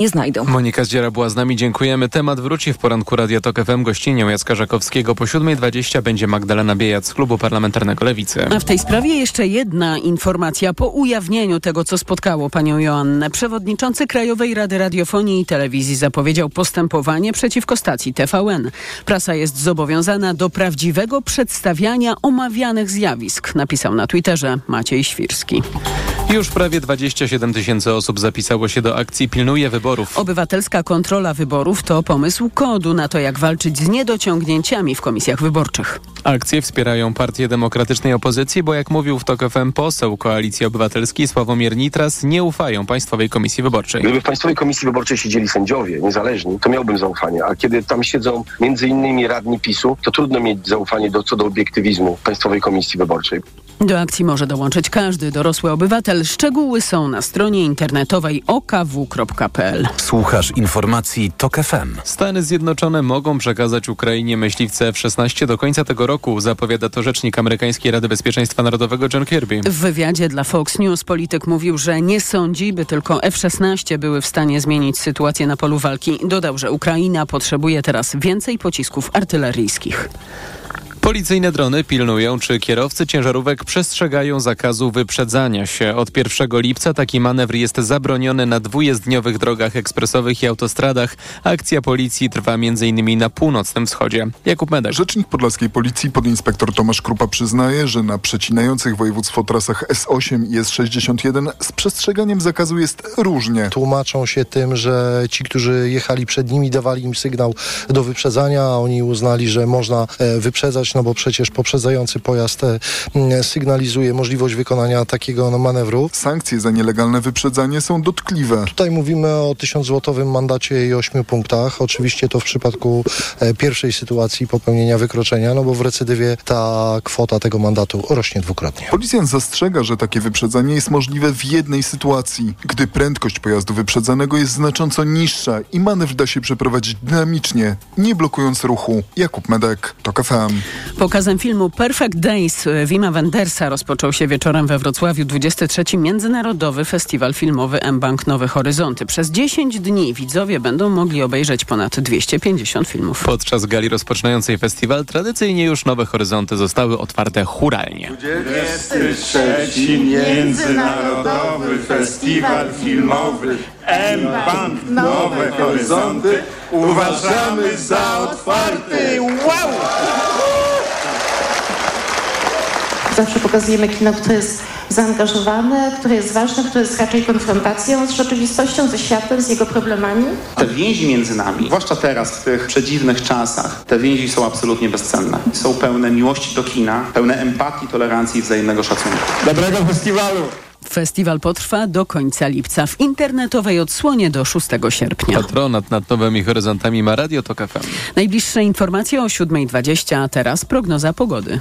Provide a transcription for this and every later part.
nie znajdą. Monika Zdziera była z nami, dziękujemy. Temat wróci w poranku Radio Tok FM. Gościnią Jacka Żakowskiego po 7.20 będzie Magdalena Biejat z Klubu Parlamentarnego Lewicy. A w tej sprawie jeszcze jedna informacja. Po ujawnieniu tego, co spotkało panią Joannę, przewodniczący Krajowej Rady Radiofonii i Telewizji zapowiedział postępowanie przeciwko stacji TVN. Prasa jest zobowiązana do prawdziwego przedstawiania omawianych zjawisk, napisał na Twitterze Maciej Świrski. Już prawie 27 tysięcy osób zapisało się do akcji Pilnuje Wyborów. Obywatelska kontrola wyborów to pomysł kodu na to, jak walczyć z niedociągnięciami w komisjach wyborczych. Akcje wspierają Partię Demokratycznej Opozycji, bo jak mówił w TOK FM poseł Koalicji Obywatelskiej Sławomir Nitras, nie ufają Państwowej Komisji Wyborczej. Gdyby w Państwowej Komisji Wyborczej siedzieli sędziowie niezależni, to miałbym zaufanie, a kiedy tam siedzą między innymi radni PiSu, to trudno mieć zaufanie do, co do obiektywizmu Państwowej Komisji Wyborczej. Do akcji może dołączyć każdy dorosły obywatel. Szczegóły są na stronie internetowej okw.pl. Słuchasz informacji TOK FM. Stany Zjednoczone mogą przekazać Ukrainie myśliwce F-16 do końca tego roku, zapowiada to rzecznik amerykańskiej Rady Bezpieczeństwa Narodowego John Kirby. W wywiadzie dla Fox News polityk mówił, że nie sądzi, by tylko F-16 były w stanie zmienić sytuację na polu walki. Dodał, że Ukraina potrzebuje teraz więcej pocisków artyleryjskich. Policyjne drony pilnują, czy kierowcy ciężarówek przestrzegają zakazu wyprzedzania się. Od 1 lipca taki manewr jest zabroniony na dwujezdniowych drogach ekspresowych i autostradach. Akcja policji trwa m.in. na północnym wschodzie. Jakub Medek. Rzecznik Podlaskiej Policji podinspektor Tomasz Krupa przyznaje, że na przecinających województwo trasach S8 i S61 z przestrzeganiem zakazu jest różnie. Tłumaczą się tym, że ci, którzy jechali przed nimi, dawali im sygnał do wyprzedzania, a oni uznali, że można e, no bo przecież poprzedzający pojazd e, sygnalizuje możliwość wykonania takiego no, manewru. Sankcje za nielegalne wyprzedzanie są dotkliwe. Tutaj mówimy o 1000-złotowym mandacie i 8 punktach. Oczywiście to w przypadku e, pierwszej sytuacji popełnienia wykroczenia, no bo w recydywie ta kwota tego mandatu rośnie dwukrotnie. Policjant zastrzega, że takie wyprzedzanie jest możliwe w jednej sytuacji, gdy prędkość pojazdu wyprzedzanego jest znacząco niższa i manewr da się przeprowadzić dynamicznie, nie blokując ruchu. Jakub Medek, TOK FM. Pokazem filmu Perfect Days Wima Wendersa rozpoczął się wieczorem we Wrocławiu 23. Międzynarodowy Festiwal Filmowy M-Bank Nowe Horyzonty. Przez 10 dni widzowie będą mogli obejrzeć ponad 250 filmów. Podczas gali rozpoczynającej festiwal tradycyjnie już Nowe Horyzonty zostały otwarte churalnie. 23. Międzynarodowy Festiwal Filmowy M-Bank Nowe Horyzonty uważamy za otwarty. Wow! Zawsze pokazujemy kino, które jest zaangażowane, które jest ważne, które jest raczej konfrontacją z rzeczywistością, ze światem, z jego problemami. Te więzi między nami, zwłaszcza teraz, w tych przedziwnych czasach, te więzi są absolutnie bezcenne. Są pełne miłości do kina, pełne empatii, tolerancji i wzajemnego szacunku. Dobrego festiwalu! Festiwal potrwa do końca lipca w internetowej odsłonie do 6 sierpnia. Patronat nad nowymi horyzontami ma Radio Tok FM. Najbliższe informacje o 7.20, a teraz prognoza pogody.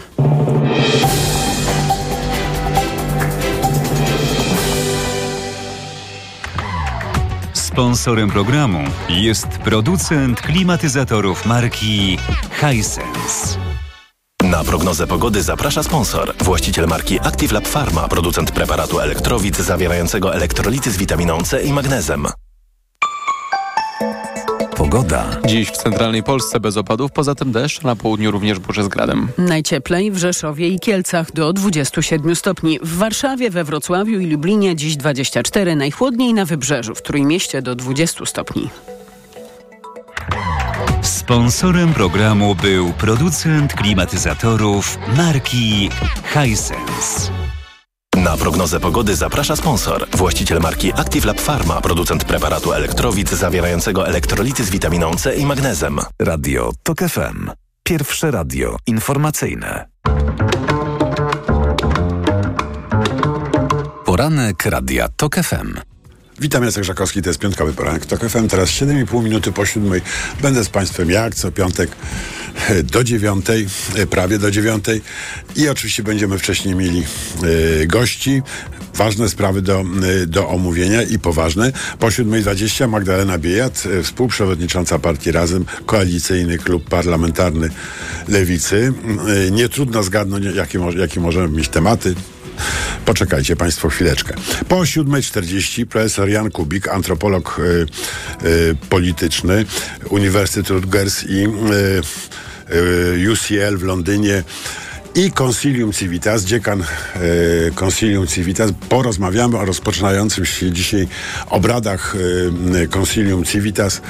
Sponsorem programu jest producent klimatyzatorów marki Hisense. Na prognozę pogody zaprasza sponsor. Właściciel marki Active Lab Pharma, producent preparatu elektrowid zawierającego elektrolity z witaminą C i magnezem. Pogoda. Dziś w centralnej Polsce bez opadów, poza tym deszcz, na południu również burze z gradem. Najcieplej w Rzeszowie i Kielcach do 27 stopni. W Warszawie, we Wrocławiu i Lublinie dziś 24, najchłodniej na Wybrzeżu, w Trójmieście do 20 stopni. Sponsorem programu był producent klimatyzatorów marki Hisense. Na prognozę pogody zaprasza sponsor. Właściciel marki Active Lab Pharma, producent preparatu elektrowid zawierającego elektrolity z witaminą C i magnezem. Radio TOK FM. Pierwsze radio informacyjne. Poranek Radia TOK FM. Witam, Jacek Żakowski, to jest piątkowy poranek TOK FM. Teraz 7,5 minuty po siódmej. Będę z Państwem jak co piątek do dziewiątej, prawie do dziewiątej i oczywiście będziemy wcześniej mieli y, gości. Ważne sprawy do, do omówienia i poważne. Po 7.20 Magdalena Biejat, współprzewodnicząca partii Razem, koalicyjny klub parlamentarny Lewicy. Nie trudno zgadnąć, jakie, jakie możemy mieć tematy Poczekajcie Państwo chwileczkę. Po 7.40 profesor Jan Kubik, antropolog y, y, polityczny, Uniwersytet Rutgers i y, y, UCL w Londynie i Concilium Civitas, dziekan e, Concilium Civitas. Porozmawiamy o rozpoczynającym się dzisiaj obradach e, Concilium Civitas,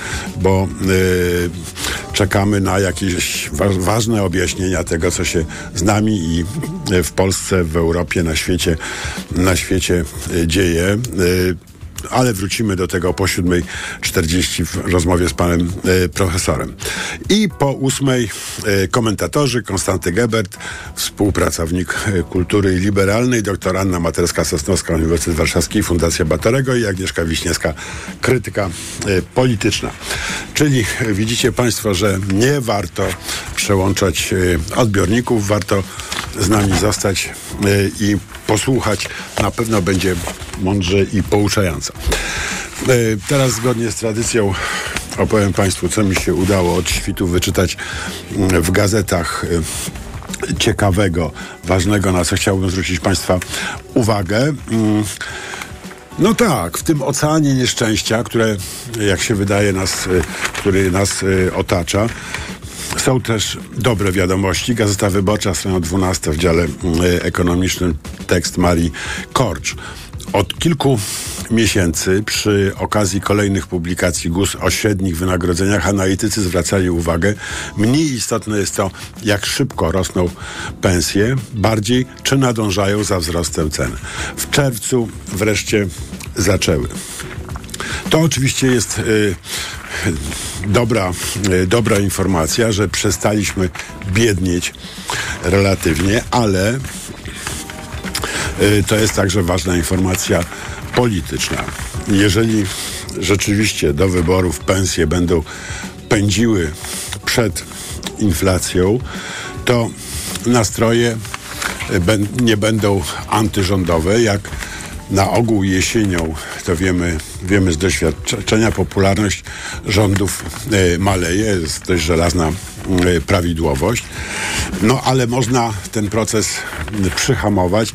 bo e, czekamy na jakieś wa ważne objaśnienia tego, co się z nami i w Polsce, w Europie, na świecie, na świecie dzieje. Ale wrócimy do tego po 7.40 w rozmowie z panem e, profesorem. I po 8.00 e, komentatorzy Konstanty Gebert, współpracownik e, kultury liberalnej, dr Anna Materska-Sosnowska, Uniwersytet Warszawski, Fundacja Batorego i Agnieszka Wiśniewska, krytyka polityczna. Czyli widzicie państwo, że nie warto przełączać odbiorników, warto z nami zostać i posłuchać. Na pewno będzie mądrze i pouczająco. E, Teraz zgodnie z tradycją opowiem Państwu, co mi się udało od świtu wyczytać mm, w gazetach e, ciekawego, ważnego, na co chciałbym zwrócić Państwa uwagę. Mm, No tak, w tym oceanie nieszczęścia, które, jak się wydaje, nas, y, który nas otacza, są też dobre wiadomości. Gazeta Wyborcza, strona 12 w dziale y, ekonomicznym, tekst Marii Korcz. Od kilku miesięcy przy okazji kolejnych publikacji GUS o średnich wynagrodzeniach analitycy zwracali uwagę, mniej istotne jest to, jak szybko rosną pensje, bardziej czy nadążają za wzrostem cen. W czerwcu wreszcie zaczęły. To oczywiście jest y, dobra, y, dobra informacja, że przestaliśmy biednieć relatywnie, ale y, to jest także ważna informacja polityczna. Jeżeli rzeczywiście do wyborów pensje będą pędziły przed inflacją, to nastroje ben- nie będą antyrządowe, jak na ogół jesienią, to wiemy, wiemy z doświadczenia, popularność rządów e, maleje, jest dość żelazna e, prawidłowość. No ale można ten proces przyhamować,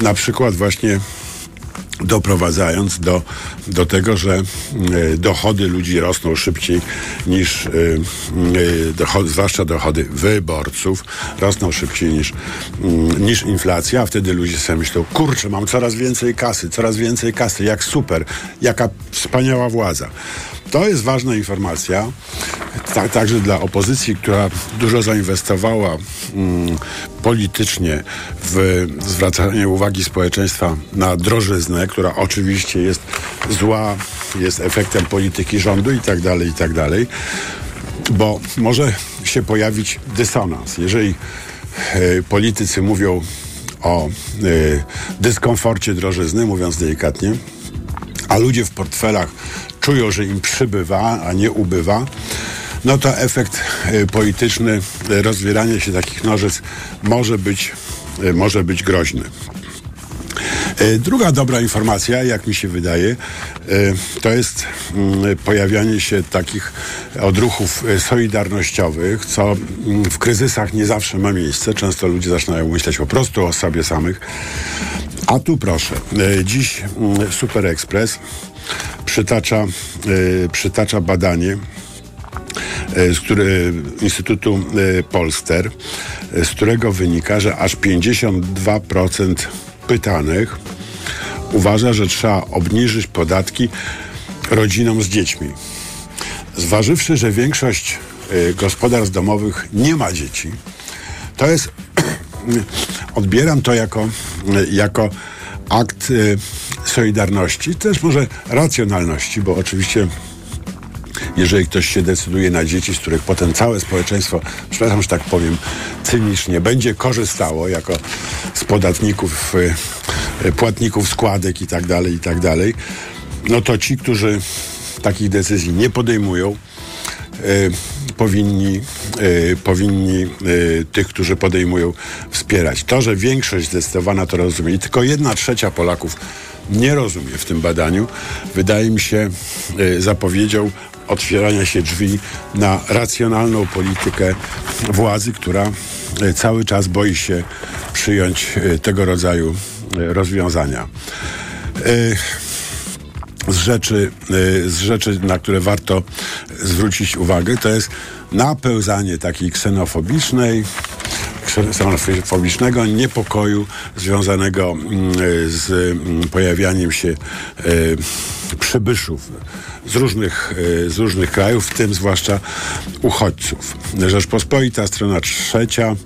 na przykład właśnie doprowadzając do, do tego, że e, dochody ludzi rosną szybciej niż, e, e, dochody, zwłaszcza dochody wyborców, rosną szybciej niż, mm, niż inflacja, a wtedy ludzie sobie myślą, kurczę, mam coraz więcej kasy, coraz więcej kasy, jak super, jaka wspaniała władza. To jest ważna informacja, ta, także dla opozycji, która dużo zainwestowała mm, politycznie w zwracanie uwagi społeczeństwa na drożyznę, która oczywiście jest zła, jest efektem polityki rządu i tak dalej, i tak dalej, bo może się pojawić dysonans. Jeżeli e, politycy mówią o e, dyskomforcie drożyzny, mówiąc delikatnie, a ludzie w portfelach czują, że im przybywa, a nie ubywa, no to efekt e, polityczny, e, rozwieranie się takich nożyc może być, e, może być groźny. Druga dobra informacja, jak mi się wydaje, to jest mm, pojawianie się takich odruchów solidarnościowych, co mm, w kryzysach nie zawsze ma miejsce. Często ludzie zaczynają myśleć po prostu o sobie samych. A tu proszę, dziś mm, Super Express przytacza, e, przytacza badanie e, z który, Instytutu e, Polster, z którego wynika, że aż 52% pytanych uważa, że trzeba obniżyć podatki rodzinom z dziećmi. Zważywszy, że większość gospodarstw domowych nie ma dzieci, to jest, odbieram to jako, jako akt e, solidarności, też może racjonalności, bo oczywiście jeżeli ktoś się decyduje na dzieci, z których potem całe społeczeństwo, przepraszam, że tak powiem, cynicznie będzie korzystało jako z podatników, y, y, płatników składek i tak dalej, i tak dalej, no to ci, którzy takich decyzji nie podejmują, y, powinni, y, powinni y, tych, którzy podejmują, wspierać. To, że większość zdecydowana to rozumie i tylko jedna trzecia Polaków nie rozumie w tym badaniu, wydaje mi się zapowiedzią otwierania się drzwi na racjonalną politykę władzy, która cały czas boi się przyjąć tego rodzaju e, rozwiązania. Z rzeczy, y, z rzeczy, na które warto zwrócić uwagę, to jest napełzanie takiej ksenofobicznej, ksenofobicznego niepokoju związanego mm, z mm, pojawianiem się y, przybyszów z różnych, y, z różnych krajów, w tym zwłaszcza uchodźców. Rzeczpospolita, strona trzecia.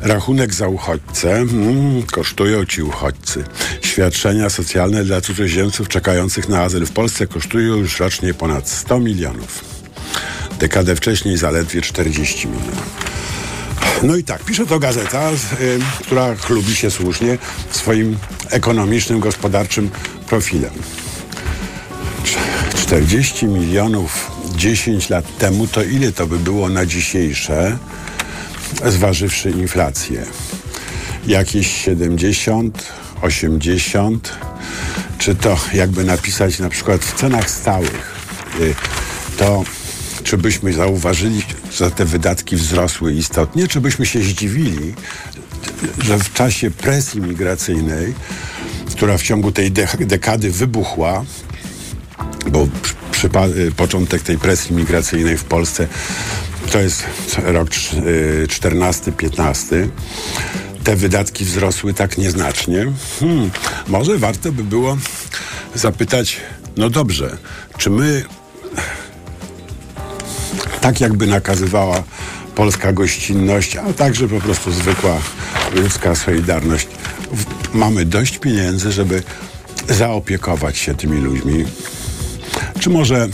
Rachunek za uchodźcę mm, kosztują ci uchodźcy. Świadczenia socjalne dla cudzoziemców czekających na azyl w Polsce kosztują już rocznie ponad 100 milionów. Dekadę wcześniej zaledwie 40 milionów. No i tak, pisze to gazeta, y, która chlubi się słusznie swoim ekonomicznym, gospodarczym profilem. 40 milionów 10 lat temu, to ile to by było na dzisiejsze? zważywszy inflację. Jakieś 70, 80, czy to jakby napisać na przykład w cenach stałych, y, to czy byśmy zauważyli, że te wydatki wzrosły istotnie, czy byśmy się zdziwili, że w czasie presji migracyjnej, która w ciągu tej dekady wybuchła, bo y, początek tej presji migracyjnej w Polsce to jest rok 14-15, y, te wydatki wzrosły tak nieznacznie. Hmm, może warto by było zapytać, no dobrze, czy my tak jakby nakazywała polska gościnność, a także po prostu zwykła ludzka solidarność. Mamy dość pieniędzy, żeby zaopiekować się tymi ludźmi. Czy może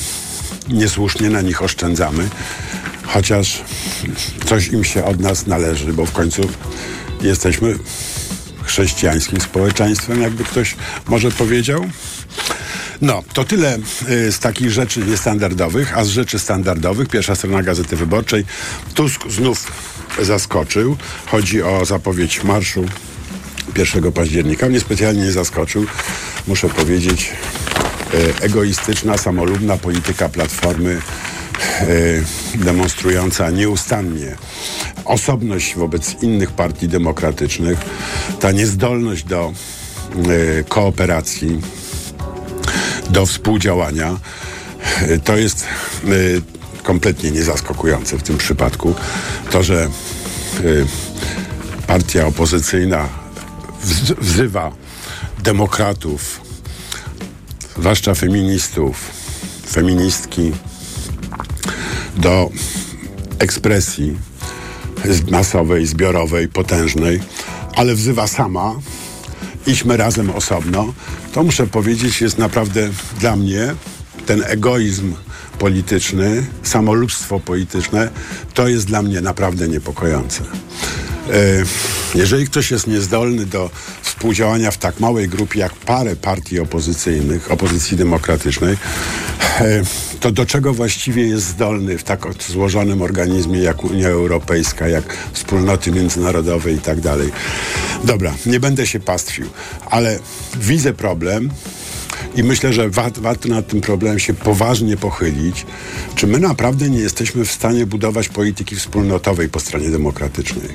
niesłusznie na nich oszczędzamy? chociaż coś im się od nas należy, bo w końcu jesteśmy chrześcijańskim społeczeństwem, jakby ktoś może powiedział. No, to tyle y, z takich rzeczy niestandardowych, a z rzeczy standardowych, pierwsza strona Gazety Wyborczej, Tusk znów zaskoczył. Chodzi o zapowiedź marszu 1 października. Mnie specjalnie nie zaskoczył, muszę powiedzieć, egoistyczna, samolubna polityka Platformy E, demonstrująca nieustannie osobność wobec innych partii demokratycznych, ta niezdolność do e, kooperacji, do współdziałania, e, to jest kompletnie niezaskakujące w tym przypadku. To, że partia opozycyjna wzywa demokratów, zwłaszcza feministów, feministki, do ekspresji masowej, zbiorowej, potężnej, ale wzywa sama, idźmy razem osobno, to muszę powiedzieć, jest naprawdę dla mnie ten egoizm polityczny, samolubstwo polityczne, to jest dla mnie naprawdę niepokojące. E, jeżeli ktoś jest niezdolny do współdziałania w tak małej grupie jak parę partii opozycyjnych, opozycji demokratycznej, e, to do czego właściwie jest zdolny w tak złożonym organizmie jak Unia Europejska, jak wspólnoty międzynarodowe i tak dalej. Dobra, nie będę się pastwił, ale widzę problem i myślę, że warto nad tym problemem się poważnie pochylić, czy my naprawdę nie jesteśmy w stanie budować polityki wspólnotowej po stronie demokratycznej.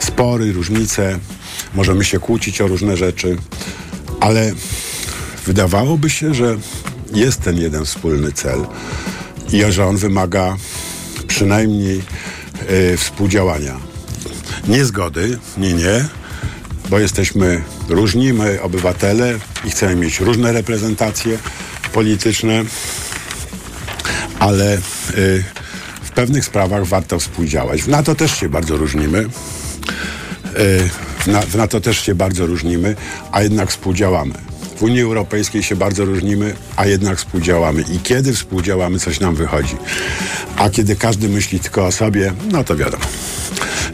Spory, różnice, możemy się kłócić o różne rzeczy, ale wydawałoby się, że jest ten jeden wspólny cel i że on wymaga przynajmniej y, współdziałania. Nie zgody, nie, nie, bo jesteśmy różni, my obywatele i chcemy mieć różne reprezentacje polityczne, ale y, w pewnych sprawach warto współdziałać. W NATO też się bardzo różnimy. Y, na, w NATO też się bardzo różnimy, a jednak współdziałamy. W Unii Europejskiej się bardzo różnimy, a jednak współdziałamy. I kiedy współdziałamy, coś nam wychodzi. A kiedy każdy myśli tylko o sobie, no to wiadomo.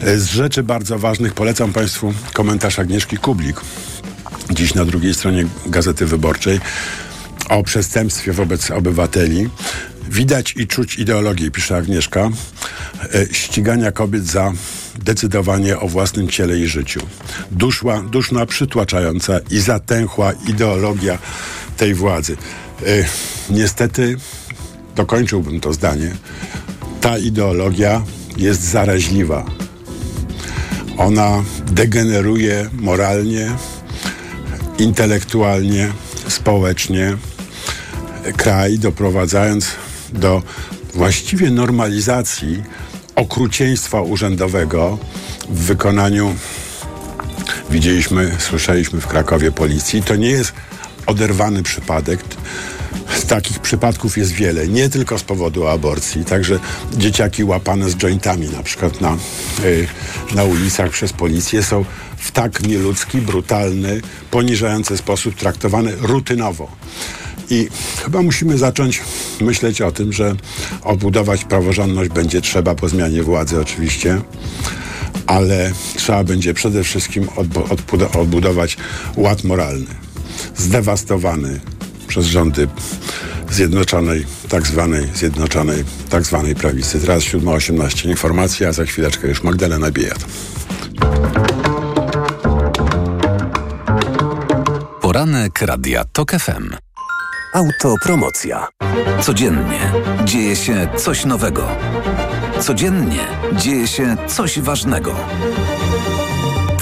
Z rzeczy bardzo ważnych polecam Państwu komentarz Agnieszki Kublik. Dziś na drugiej stronie Gazety Wyborczej o przestępstwie wobec obywateli. Widać i czuć ideologię, pisze Agnieszka, e, ścigania kobiet za decydowanie o własnym ciele i życiu. Duszła, duszna, przytłaczająca i zatęchła ideologia tej władzy. E, niestety, dokończyłbym to zdanie, ta ideologia jest zaraźliwa. Ona degeneruje moralnie, intelektualnie, społecznie kraj, doprowadzając do właściwie normalizacji okrucieństwa urzędowego w wykonaniu, widzieliśmy, słyszeliśmy w Krakowie policji. To nie jest oderwany przypadek. Takich przypadków jest wiele, nie tylko z powodu aborcji, także dzieciaki łapane z jointami na przykład na, y, na ulicach przez policję są w tak nieludzki, brutalny, poniżający sposób traktowane rutynowo. I chyba musimy zacząć myśleć o tym, że odbudować praworządność będzie trzeba po zmianie władzy oczywiście, ale trzeba będzie przede wszystkim odbudować ład moralny, zdewastowany przez rządy Zjednoczonej, tak zwanej Zjednoczonej, tak zwanej prawicy. Teraz 7.18 informacji, a za chwileczkę już Magdalena Biejat. Poranek Radia TOK FM. Autopromocja. Codziennie dzieje się coś nowego. Codziennie dzieje się coś ważnego.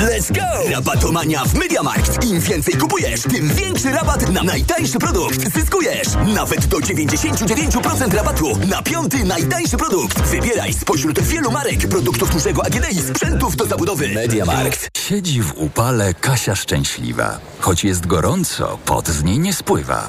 Let's go! Rabatomania w MediaMarkt. Im więcej kupujesz, tym większy rabat na najtańszy produkt zyskujesz. Nawet do 99% rabatu na piąty najtańszy produkt. Wybieraj spośród wielu marek, produktów dużego AGD i sprzętów do zabudowy. MediaMarkt. Siedzi w upale Kasia szczęśliwa. Choć jest gorąco, pot z niej nie spływa.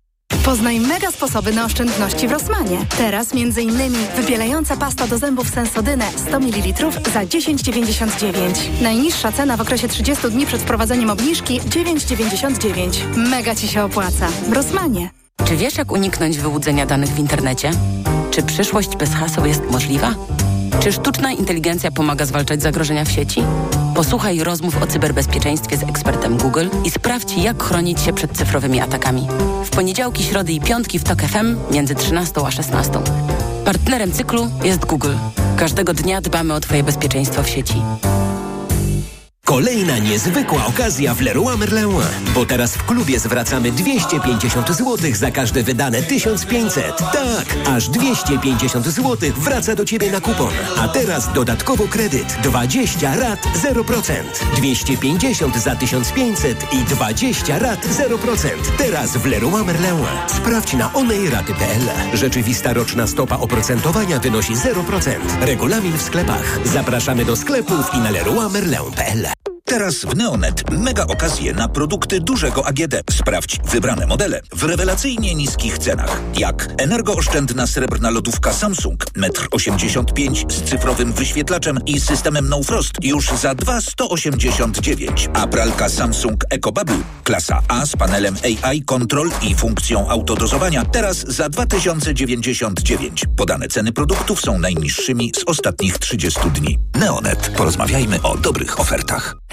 Poznaj mega sposoby na oszczędności w Rosmanie. Teraz m.in. wybielająca pasta do zębów Sensodynę 100 ml za 10,99. Najniższa cena w okresie 30 dni przed wprowadzeniem obniżki 9,99. Mega Ci się opłaca. W Rosmanie. Czy wiesz, jak uniknąć wyłudzenia danych w internecie? Czy przyszłość bez haseł jest możliwa? Czy sztuczna inteligencja pomaga zwalczać zagrożenia w sieci? Posłuchaj rozmów o cyberbezpieczeństwie z ekspertem Google i sprawdź, jak chronić się przed cyfrowymi atakami. W poniedziałki, środy i piątki w TOK FM między 13 a 16. Partnerem cyklu jest Google. Każdego dnia dbamy o Twoje bezpieczeństwo w sieci. Kolejna niezwykła okazja w Leroy Merlin, bo teraz w klubie zwracamy 250 zł za każde wydane 1500. Tak, aż 250 zł wraca do Ciebie na kupon. A teraz dodatkowo kredyt 20 rat 0%. 250 za 1500 i 20 rat 0%. Teraz w Leroy Merlin. Sprawdź na onejraty.pl. Rzeczywista roczna stopa oprocentowania wynosi 0%. Regulamin w sklepach. Zapraszamy do sklepów i na leroymerlin.pl. Teraz w Neonet mega okazje na produkty dużego AGD. Sprawdź wybrane modele w rewelacyjnie niskich cenach. Jak energooszczędna srebrna lodówka Samsung 1,85 m z cyfrowym wyświetlaczem i systemem No Frost już za 2,189. A pralka Samsung EcoBubble klasa A z panelem AI Control i funkcją autodozowania teraz za 2099. Podane ceny produktów są najniższymi z ostatnich 30 dni. Neonet. Porozmawiajmy o dobrych ofertach.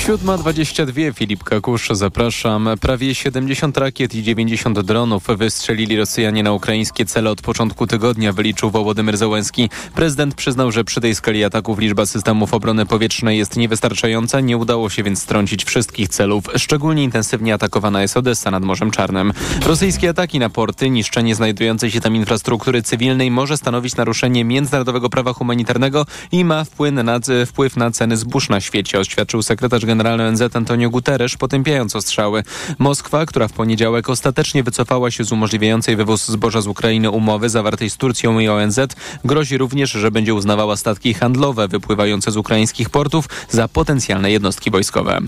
7.22 Filip Kakusz, zapraszam. Prawie 70 rakiet i 90 dronów wystrzelili Rosjanie na ukraińskie cele od początku tygodnia, wyliczył Wołodymyr Zełenski. Prezydent przyznał, że przy tej skali ataków liczba systemów obrony powietrznej jest niewystarczająca, nie udało się więc strącić wszystkich celów. Szczególnie intensywnie atakowana jest Odessa nad Morzem Czarnym. Rosyjskie ataki na porty, niszczenie znajdującej się tam infrastruktury cywilnej może stanowić naruszenie międzynarodowego prawa humanitarnego i ma wpływ na, wpływ na ceny zbóż na świecie, oświadczył sekretarz generalny ONZ Antonio Guterres, potępiając ostrzały. Moskwa, która w poniedziałek ostatecznie wycofała się z umożliwiającej wywóz zboża z Ukrainy umowy zawartej z Turcją i ONZ, grozi również, że będzie uznawała statki handlowe wypływające z ukraińskich portów za potencjalne jednostki wojskowe.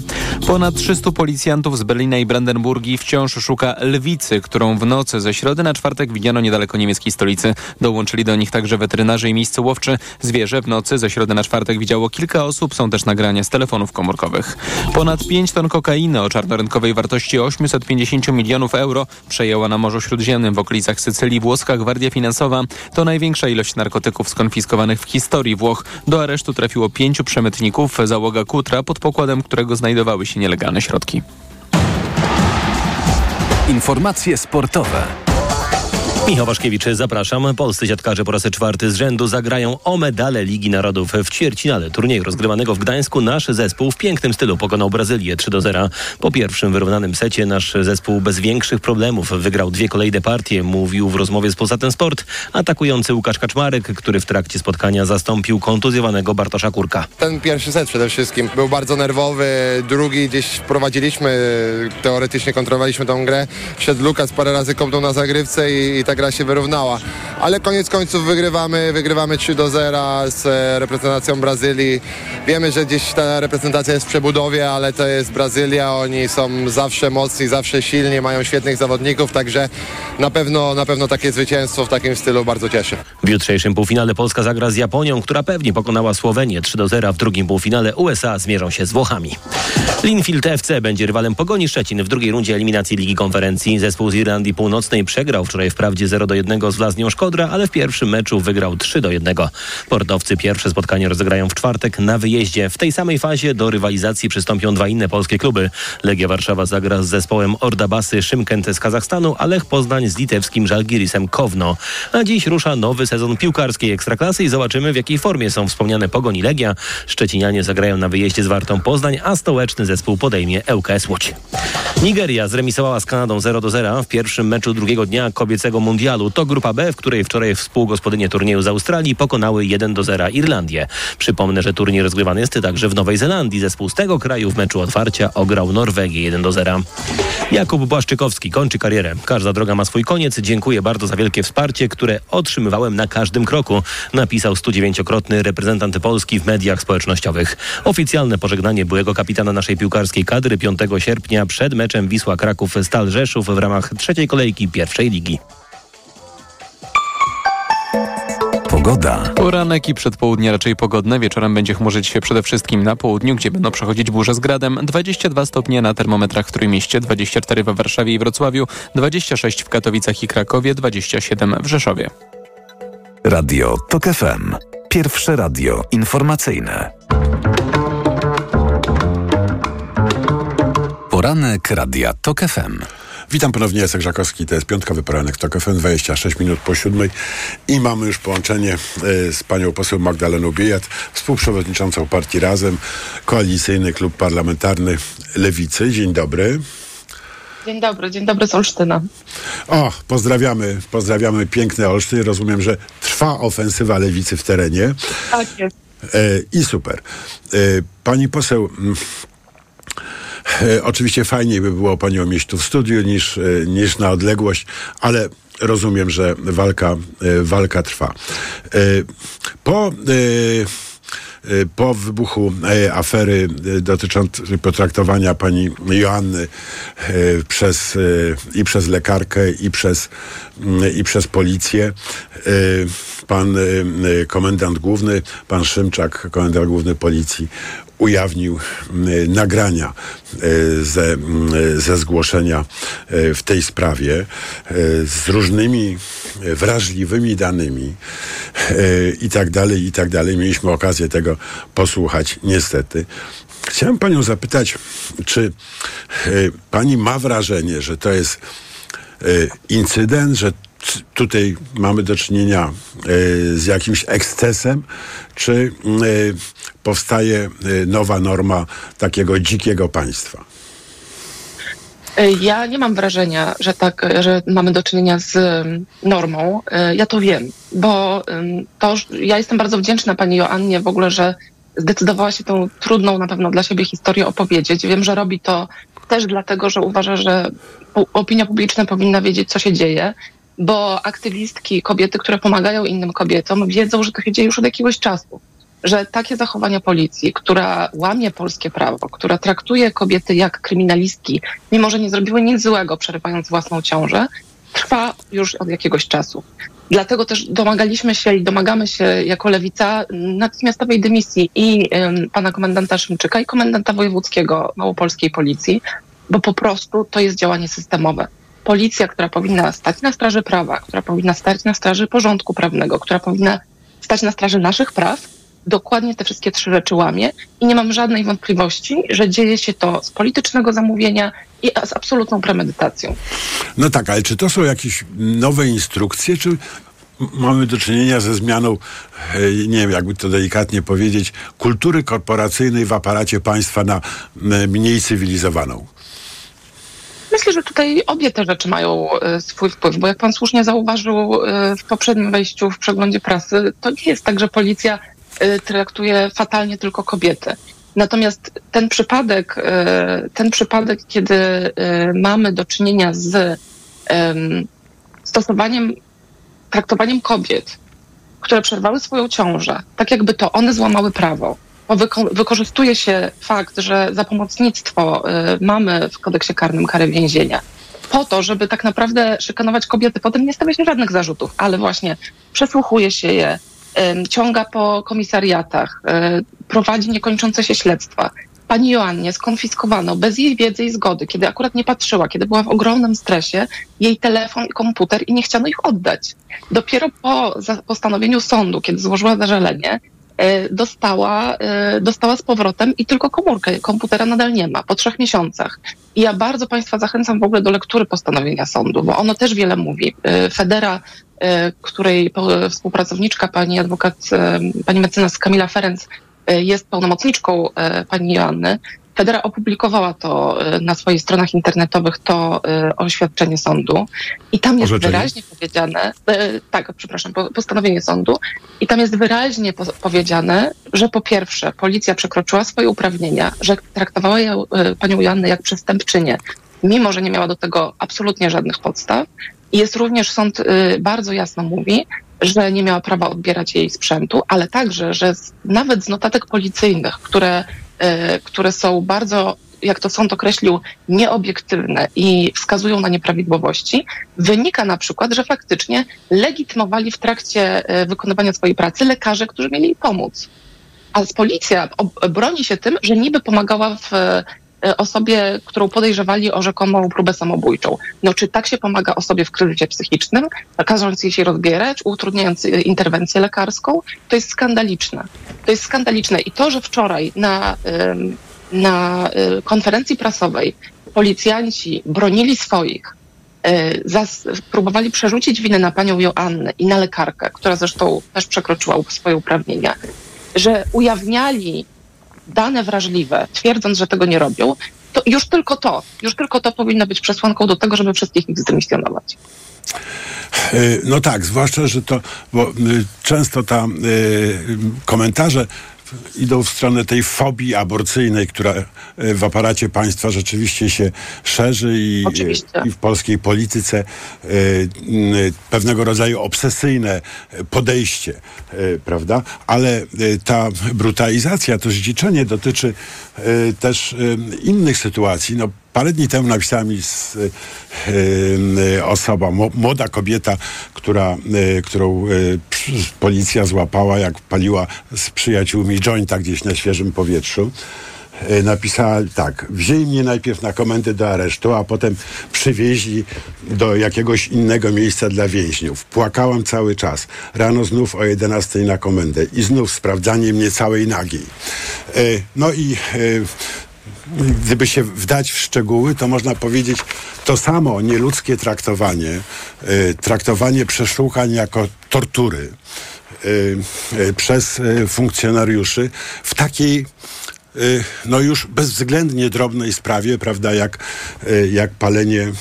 Ponad 300 policjantów z Berlina i Brandenburgii wciąż szuka lwicy, którą w nocy ze środy na czwartek widziano niedaleko niemieckiej stolicy. Dołączyli do nich także weterynarze i miejsce łowczy. Zwierzę w nocy ze środy na czwartek widziało kilka osób. Są też nagrania z telefonów komórkowych. Ponad 5 ton kokainy o czarnorynkowej wartości 850 milionów euro przejęła na Morzu Śródziemnym w okolicach Sycylii włoska gwardia finansowa. To największa ilość narkotyków skonfiskowanych w historii Włoch. Do aresztu trafiło pięciu przemytników, załoga Kutra, pod pokładem którego znajdowały się nielegalne środki. Informacje sportowe. Michał Waszkiewicz, zapraszam. Polscy siatkarze po raz czwarty z rzędu zagrają o medale Ligi Narodów w ćwierćfinale turnieju rozgrywanego w Gdańsku. Nasz zespół w pięknym stylu pokonał Brazylię 3 do 0. Po pierwszym wyrównanym secie nasz zespół bez większych problemów wygrał dwie kolejne partie, mówił w rozmowie z Polsatem Sport atakujący Łukasz Kaczmarek, który w trakcie spotkania zastąpił kontuzjowanego Bartosza Kurka. Ten pierwszy set przede wszystkim był bardzo nerwowy, drugi gdzieś prowadziliśmy, teoretycznie kontrolowaliśmy tą grę. Szedł Lukas parę razy kopnął na zagrywce i, i ta gra się wyrównała. Ale koniec końców wygrywamy, wygrywamy 3 do 0 z e, reprezentacją Brazylii. Wiemy, że gdzieś ta reprezentacja jest w przebudowie, ale to jest Brazylia, oni są zawsze mocni, zawsze silni, mają świetnych zawodników, także na pewno, na pewno takie zwycięstwo w takim stylu bardzo cieszy. W jutrzejszym półfinale Polska zagra z Japonią, która pewnie pokonała Słowenię 3 do 0. W drugim półfinale USA zmierzą się z Włochami. Linfield FC będzie rywalem Pogoni Szczecin w drugiej rundzie eliminacji Ligi Konferencji. Zespół z Irlandii Północnej przegrał wczoraj wprawdzie 0 do 1 z Laznią Szkodra, ale w pierwszym meczu wygrał 3 do 1. Portowcy pierwsze spotkanie rozegrają w czwartek na wyjeździe. W tej samej fazie do rywalizacji przystąpią dwa inne polskie kluby. Legia Warszawa zagra z zespołem Ordabasy Szymkent z Kazachstanu, a Lech Poznań z litewskim Żalgirisem Kowno. A dziś rusza nowy sezon piłkarskiej Ekstraklasy i zobaczymy w jakiej formie są wspomniane Pogoń i Legia. Szczecinianie zagrają na wyjeździe z Wartą Poznań, a stołeczny zespół podejmie ŁKS Łódź. Nigeria zremisowała z Kanadą 0 do 0 w pierwszym meczu drugiego dnia kobiecego mundialu. To grupa B, w której wczoraj współgospodynie turnieju z Australii pokonały 1 do 0 Irlandię. Przypomnę, że turniej rozgrywany jest także w Nowej Zelandii. Zespół z tego kraju w meczu otwarcia ograł Norwegię 1 do 0. Jakub Błaszczykowski kończy karierę. Każda droga ma swój koniec. Dziękuję bardzo za wielkie wsparcie, które otrzymywałem na każdym kroku, napisał 109-krotny reprezentant Polski w mediach społecznościowych. Oficjalne pożegnanie byłego kapitana naszej piłkarskiej kadry 5 sierpnia przed meczem Wisła Kraków Stal Rzeszów w ramach trzeciej kolejki pierwszej ligi. Pogoda. Poranek i przedpołudnie raczej pogodne. Wieczorem będzie chmurzyć się przede wszystkim na południu, gdzie będą przechodzić burze z gradem. 22 stopnie na termometrach w Trójmieście, 24 we Warszawie i Wrocławiu, 26 w Katowicach i Krakowie, 27 w Rzeszowie. Radio TOK FM. Pierwsze radio informacyjne. Poranek Radia TOK FM. Witam ponownie, Jacek Żakowski, to jest piątkowy poranek TOK FM, 26 minut po siódmej i mamy już połączenie y, z panią poseł Magdaleną Bijat, współprzewodniczącą partii Razem, koalicyjny klub parlamentarny Lewicy. Dzień dobry. Dzień dobry, dzień dobry z Olsztyna. O, pozdrawiamy, pozdrawiamy piękny Olsztyn. Rozumiem, że trwa ofensywa Lewicy w terenie. Tak jest. Y, I super. Y, pani poseł... E, oczywiście fajniej by było panią mieć tu w studiu niż, e, niż na odległość, ale rozumiem, że walka, e, walka trwa. Po po wybuchu afery dotyczącej potraktowania pani Joanny przez, i przez lekarkę, i przez, i przez policję, pan komendant główny, pan Szymczak, komendant główny policji, ujawnił nagrania ze, ze zgłoszenia w tej sprawie z różnymi wrażliwymi danymi i tak dalej, i tak dalej. Mieliśmy okazję tego posłuchać, niestety. Chciałem panią zapytać, czy pani ma wrażenie, że to jest incydent, że tutaj mamy do czynienia z jakimś ekscesem, czy powstaje nowa norma takiego dzikiego państwa? Ja nie mam wrażenia, że tak, że mamy do czynienia z normą. Ja to wiem, bo to ja jestem bardzo wdzięczna pani Joannie w ogóle, że zdecydowała się tą trudną na pewno dla siebie historię opowiedzieć. Wiem, że robi to też dlatego, że uważa, że opinia publiczna powinna wiedzieć, co się dzieje, bo aktywistki, kobiety, które pomagają innym kobietom, wiedzą, że to się dzieje już od jakiegoś czasu. Że takie zachowania policji, która łamie polskie prawo, która traktuje kobiety jak kryminalistki, mimo że nie zrobiły nic złego, przerywając własną ciążę, trwa już od jakiegoś czasu. Dlatego też domagaliśmy się i domagamy się jako lewica natychmiastowej dymisji i em, pana komendanta Szymczyka i komendanta wojewódzkiego małopolskiej policji, bo po prostu to jest działanie systemowe. Policja, która powinna stać na straży prawa, która powinna stać na straży porządku prawnego, która powinna stać na straży naszych praw, dokładnie te wszystkie trzy rzeczy łamie i nie mam żadnej wątpliwości, że dzieje się to z politycznego zamówienia i z absolutną premedytacją. No tak, ale czy to są jakieś nowe instrukcje, czy mamy do czynienia ze zmianą, e, nie wiem, jakby to delikatnie powiedzieć, kultury korporacyjnej w aparacie państwa na mniej cywilizowaną? Myślę, że tutaj obie te rzeczy mają e, swój wpływ, bo jak pan słusznie zauważył e, w poprzednim wejściu w przeglądzie prasy, to nie jest tak, że policja e, traktuje fatalnie tylko kobiety. Natomiast ten przypadek, ten przypadek, kiedy mamy do czynienia z em, stosowaniem, traktowaniem kobiet, które przerwały swoją ciążę, tak jakby to one złamały prawo, wykorzystuje się fakt, że za pomocnictwo y, mamy w kodeksie karnym karę więzienia, po to, żeby tak naprawdę szykanować kobiety. Potem nie stawia się żadnych zarzutów, ale właśnie przesłuchuje się je, ciąga po komisariatach, y, prowadzi niekończące się śledztwa. Pani Joannie skonfiskowano bez jej wiedzy i zgody, kiedy akurat nie patrzyła, kiedy była w ogromnym stresie, jej telefon i komputer i nie chciano ich oddać. Dopiero po postanowieniu sądu, kiedy złożyła zażalenie, dostała, e, dostała z powrotem i tylko komórkę, komputera nadal nie ma, po trzech miesiącach. I ja bardzo Państwa zachęcam w ogóle do lektury postanowienia sądu, bo ono też wiele mówi. E, Federa, e, której współpracowniczka, pani adwokat, e, pani mecenas Kamila Ferenc e, jest pełnomocniczką e, pani Joanny, Federa opublikowała to e, na swoich stronach internetowych, to e, oświadczenie sądu. I tam jest wyraźnie powiedziane, e, tak, przepraszam, po- postanowienie sądu, i tam jest wyraźnie po, powiedziane, że po pierwsze policja przekroczyła swoje uprawnienia, że traktowała ją, panią Joannę jak przestępczynię, mimo że nie miała do tego absolutnie żadnych podstaw. I jest również sąd bardzo jasno mówi, że nie miała prawa odbierać jej sprzętu, ale także, że z, nawet z notatek policyjnych, które, które są bardzo, jak to sąd określił, nieobiektywne i wskazują na nieprawidłowości, wynika na przykład, że faktycznie legitymowali w trakcie y, wykonywania swojej pracy lekarze, którzy mieli jej pomóc. A policja broni się tym, że niby pomagała w e, osobie, którą podejrzewali o rzekomą próbę samobójczą. No czy tak się pomaga osobie w kryzysie psychicznym, każąc jej się rozbierać, utrudniając e, interwencję lekarską? To jest skandaliczne. To jest skandaliczne. I to, że wczoraj na, na e, konferencji prasowej policjanci bronili swoich, e, zas- próbowali przerzucić winę na panią Joannę i na lekarkę, która zresztą też przekroczyła swoje uprawnienia, że ujawniali dane wrażliwe, twierdząc, że tego nie robią, to już tylko to, już tylko to powinno być przesłanką do tego, żeby wszystkich ich zdymisjonować. Y, No tak, zwłaszcza, że to, bo y, często ta y, komentarze idą w stronę tej fobii aborcyjnej, która y, w aparacie państwa rzeczywiście się szerzy i, i w polskiej polityce y, y, pewnego rodzaju obsesyjne podejście, y, prawda? Ale ta brutalizacja, to zdziczenie dotyczy też innych sytuacji. No, Parę dni temu napisała mi z, y, y, osoba, młoda kobieta, która, y, którą policja złapała, jak paliła z przyjaciółmi jointa gdzieś na świeżym powietrzu. Napisała tak, wzięli mnie najpierw na komendę do aresztu, a potem przywieźli do jakiegoś innego miejsca dla więźniów. Płakałam cały czas. Rano znów o 11 na komendę i znów sprawdzanie mnie całej nagiej. No i gdyby się wdać w szczegóły, to można powiedzieć to samo nieludzkie traktowanie, y, traktowanie przesłuchań jako tortury y, y, przez funkcjonariuszy w takiej no już bezwzględnie drobnej sprawie, prawda, jak, jak palenie,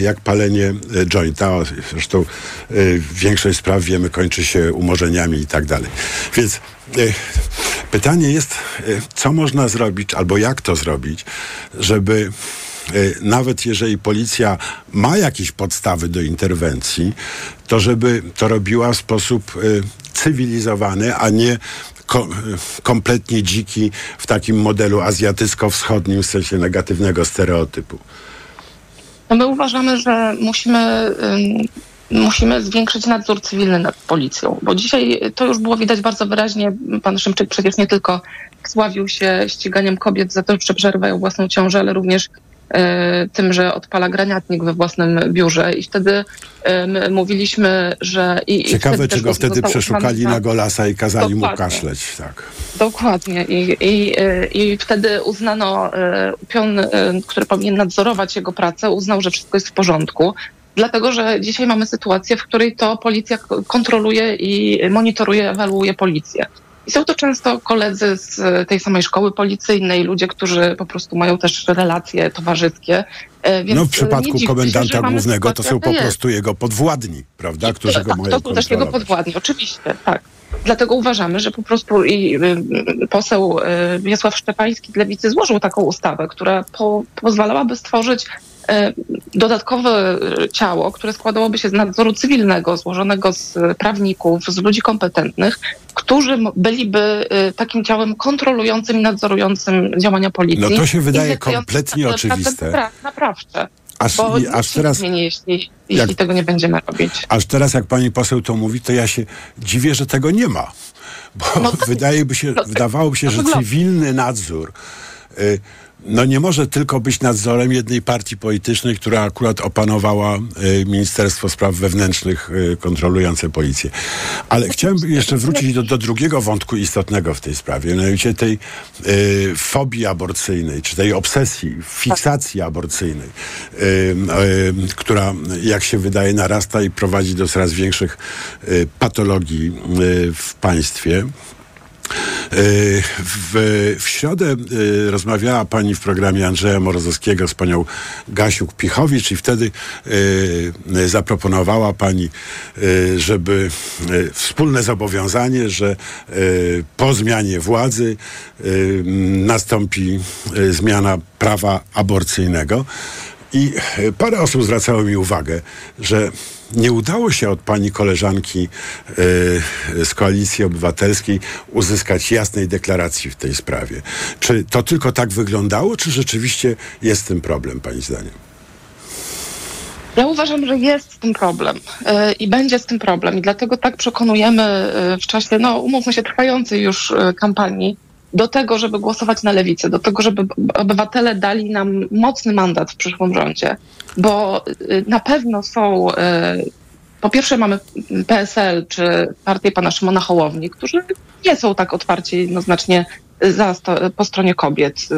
jak palenie jointa. Zresztą większość spraw, wiemy, kończy się umorzeniami i tak dalej. Więc Pytanie jest, y, co można zrobić, albo jak to zrobić, żeby y, nawet jeżeli policja ma jakieś podstawy do interwencji, to żeby to robiła w sposób cywilizowany, a nie ko- kompletnie dziki w takim modelu azjatycko-wschodnim w sensie negatywnego stereotypu. No my uważamy, że musimy, musimy zwiększyć nadzór cywilny nad policją, bo dzisiaj to już było widać bardzo wyraźnie. Pan Szymczyk przecież nie tylko sławił się ściganiem kobiet za to, że przerywają własną ciążę, ale również e, tym, że odpala graniatnik we własnym biurze i wtedy em, mówiliśmy, że... I, Ciekawe, czy go wtedy przeszukali na Golasa i kazali mu Dokładnie. kaszleć. Tak. Dokładnie. I, i, y, I wtedy uznano, pion, który powinien nadzorować jego pracę, uznał, że wszystko jest w porządku. Dlatego, że dzisiaj mamy sytuację, w której to policja kontroluje i monitoruje, ewaluuje policję. I są to często koledzy z tej samej szkoły policyjnej, ludzie, którzy po prostu mają też relacje towarzyskie. E, Więc No w nie przypadku się, komendanta mamy głównego to są po prostu jego podwładni, prawda, którzy go tak, mają to są też jego podwładni, oczywiście, tak. Dlatego uważamy, że po prostu i y, y, poseł y, Wiesław Szczepański z Lewicy złożył taką ustawę, która po, pozwalałaby stworzyć dodatkowe y, ciało, które składałoby się z nadzoru cywilnego, złożonego z prawników, z ludzi kompetentnych, którzy byliby y, takim ciałem kontrolującym i nadzorującym działania policji. No to się wydaje kompletnie oczywiste. pra- Naprawcze. Aż- bo aż teraz- zmieni, jeśli, Jak- jeśli tego nie będziemy robić. Aż teraz, jak pani poseł to mówi, to ja się dziwię, że tego nie ma. Bo wydaje by się, wydawałoby się, że wygląda. cywilny nadzór y, no nie może tylko być nadzorem jednej partii politycznej, która akurat opanowała y, Ministerstwo Spraw Wewnętrznych y, kontrolujące policję. Ale chciałem jeszcze wrócić do, do drugiego wątku istotnego w tej sprawie, mianowicie tej y, fobii aborcyjnej, czy tej obsesji, fiksacji aborcyjnej, y, y, która, jak się wydaje, narasta i prowadzi do coraz większych y, patologii w państwie. Y, W, w środę y, rozmawiała pani w programie Andrzeja Morozowskiego z panią Gasiuk-Pichowicz i wtedy y, zaproponowała pani, żeby wspólne zobowiązanie, że po zmianie władzy nastąpi zmiana prawa aborcyjnego. I e, parę osób zwracało mi uwagę, że nie udało się od pani koleżanki e, z Koalicji Obywatelskiej uzyskać jasnej deklaracji w tej sprawie. Czy to tylko tak wyglądało, czy rzeczywiście jest z tym problem, pani zdaniem? Ja uważam, że jest z tym problem e, i będzie z tym problem i dlatego tak przekonujemy e, w czasie, no umówmy się, trwającej już kampanii do tego, żeby głosować na lewicę, do tego, żeby obywatele dali nam mocny mandat w przyszłym rządzie, bo e, na pewno są, e, po pierwsze mamy PSL czy partię pana Szymona Hołowni, którzy nie są tak otwarcie jednoznacznie za, po stronie kobiet.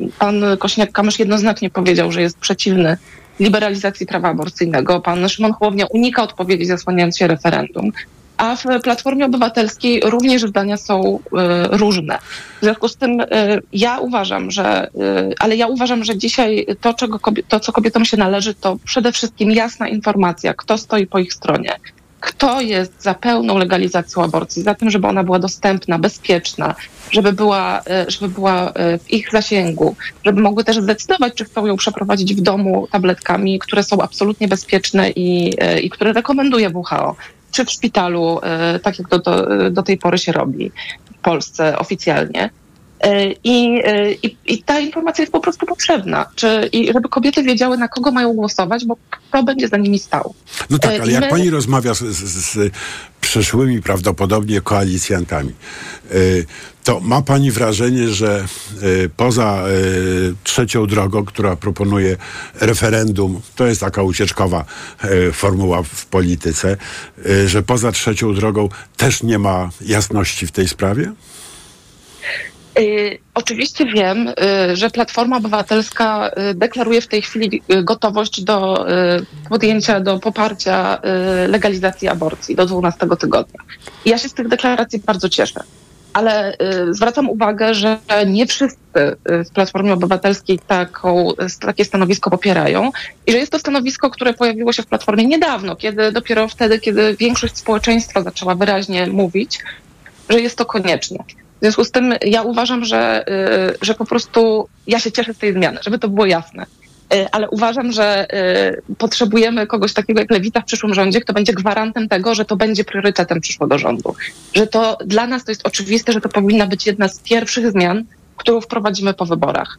E, Pan Kośniak-Kamysz jednoznacznie powiedział, że jest przeciwny liberalizacji prawa aborcyjnego. Pan Szymon Hołownia unika odpowiedzi, zasłaniając się referendum. A w Platformie Obywatelskiej również zdania są e, różne. W związku z tym e, ja uważam, że, e, ale ja uważam, że dzisiaj to, czego to, co kobietom się należy, to przede wszystkim jasna informacja, kto stoi po ich stronie. Kto jest za pełną legalizacją aborcji, za tym, żeby ona była dostępna, bezpieczna, żeby była, żeby była w ich zasięgu, żeby mogły też zdecydować, czy chcą ją przeprowadzić w domu tabletkami, które są absolutnie bezpieczne i, i które rekomenduje WHO, czy w szpitalu, e, tak jak do, do, do tej pory się robi w Polsce oficjalnie. E, I, e, i, I ta informacja jest po prostu potrzebna, czy, i żeby kobiety wiedziały, na kogo mają głosować, bo kto będzie za nimi stał. No tak, E, ale i jak my- pani rozmawia z, z, z przyszłymi prawdopodobnie koalicjantami, to ma pani wrażenie, że poza trzecią drogą, która proponuje referendum, to jest taka ucieczkowa formuła w polityce, że poza trzecią drogą też nie ma jasności w tej sprawie? Y, Oczywiście wiem, y, że Platforma Obywatelska y, deklaruje w tej chwili gotowość do podjęcia, do poparcia legalizacji aborcji do 12 tygodnia. Ja się z tych deklaracji bardzo cieszę. Ale zwracam uwagę, że nie wszyscy w Platformie Obywatelskiej taką, takie stanowisko popierają i że jest to stanowisko, które pojawiło się w Platformie niedawno, kiedy dopiero wtedy, kiedy większość społeczeństwa zaczęła wyraźnie mówić, że jest to konieczne. W związku z tym ja uważam, że, y, że po prostu ja się cieszę z tej zmiany, żeby to było jasne. Y, Ale uważam, że y, potrzebujemy kogoś takiego jak Lewita w przyszłym rządzie, kto będzie gwarantem tego, że to będzie priorytetem przyszłego rządu. Że to dla nas to jest oczywiste, że to powinna być jedna z pierwszych zmian, którą wprowadzimy po wyborach.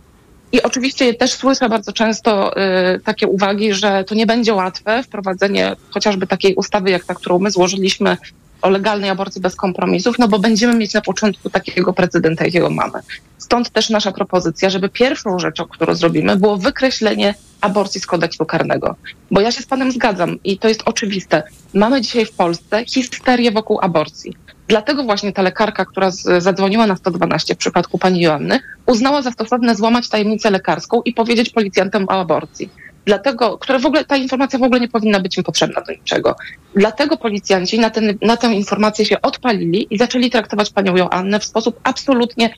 I oczywiście też słyszę bardzo często y, takie uwagi, że to nie będzie łatwe wprowadzenie chociażby takiej ustawy, jak ta, którą my złożyliśmy o legalnej aborcji bez kompromisów, no bo będziemy mieć na początku takiego prezydenta, jakiego mamy. Stąd też nasza propozycja, żeby pierwszą rzeczą, którą zrobimy, było wykreślenie aborcji z kodeksu karnego. Bo ja się z panem zgadzam i to jest oczywiste. Mamy dzisiaj w Polsce histerię wokół aborcji. Dlatego właśnie ta lekarka, która zadzwoniła na 112 w przypadku pani Joanny, uznała za stosowne złamać tajemnicę lekarską i powiedzieć policjantom o aborcji. Dlatego, które w ogóle, ta informacja w ogóle nie powinna być im potrzebna do niczego. Dlatego policjanci na, ten, na tę informację się odpalili i zaczęli traktować panią Joannę w sposób absolutnie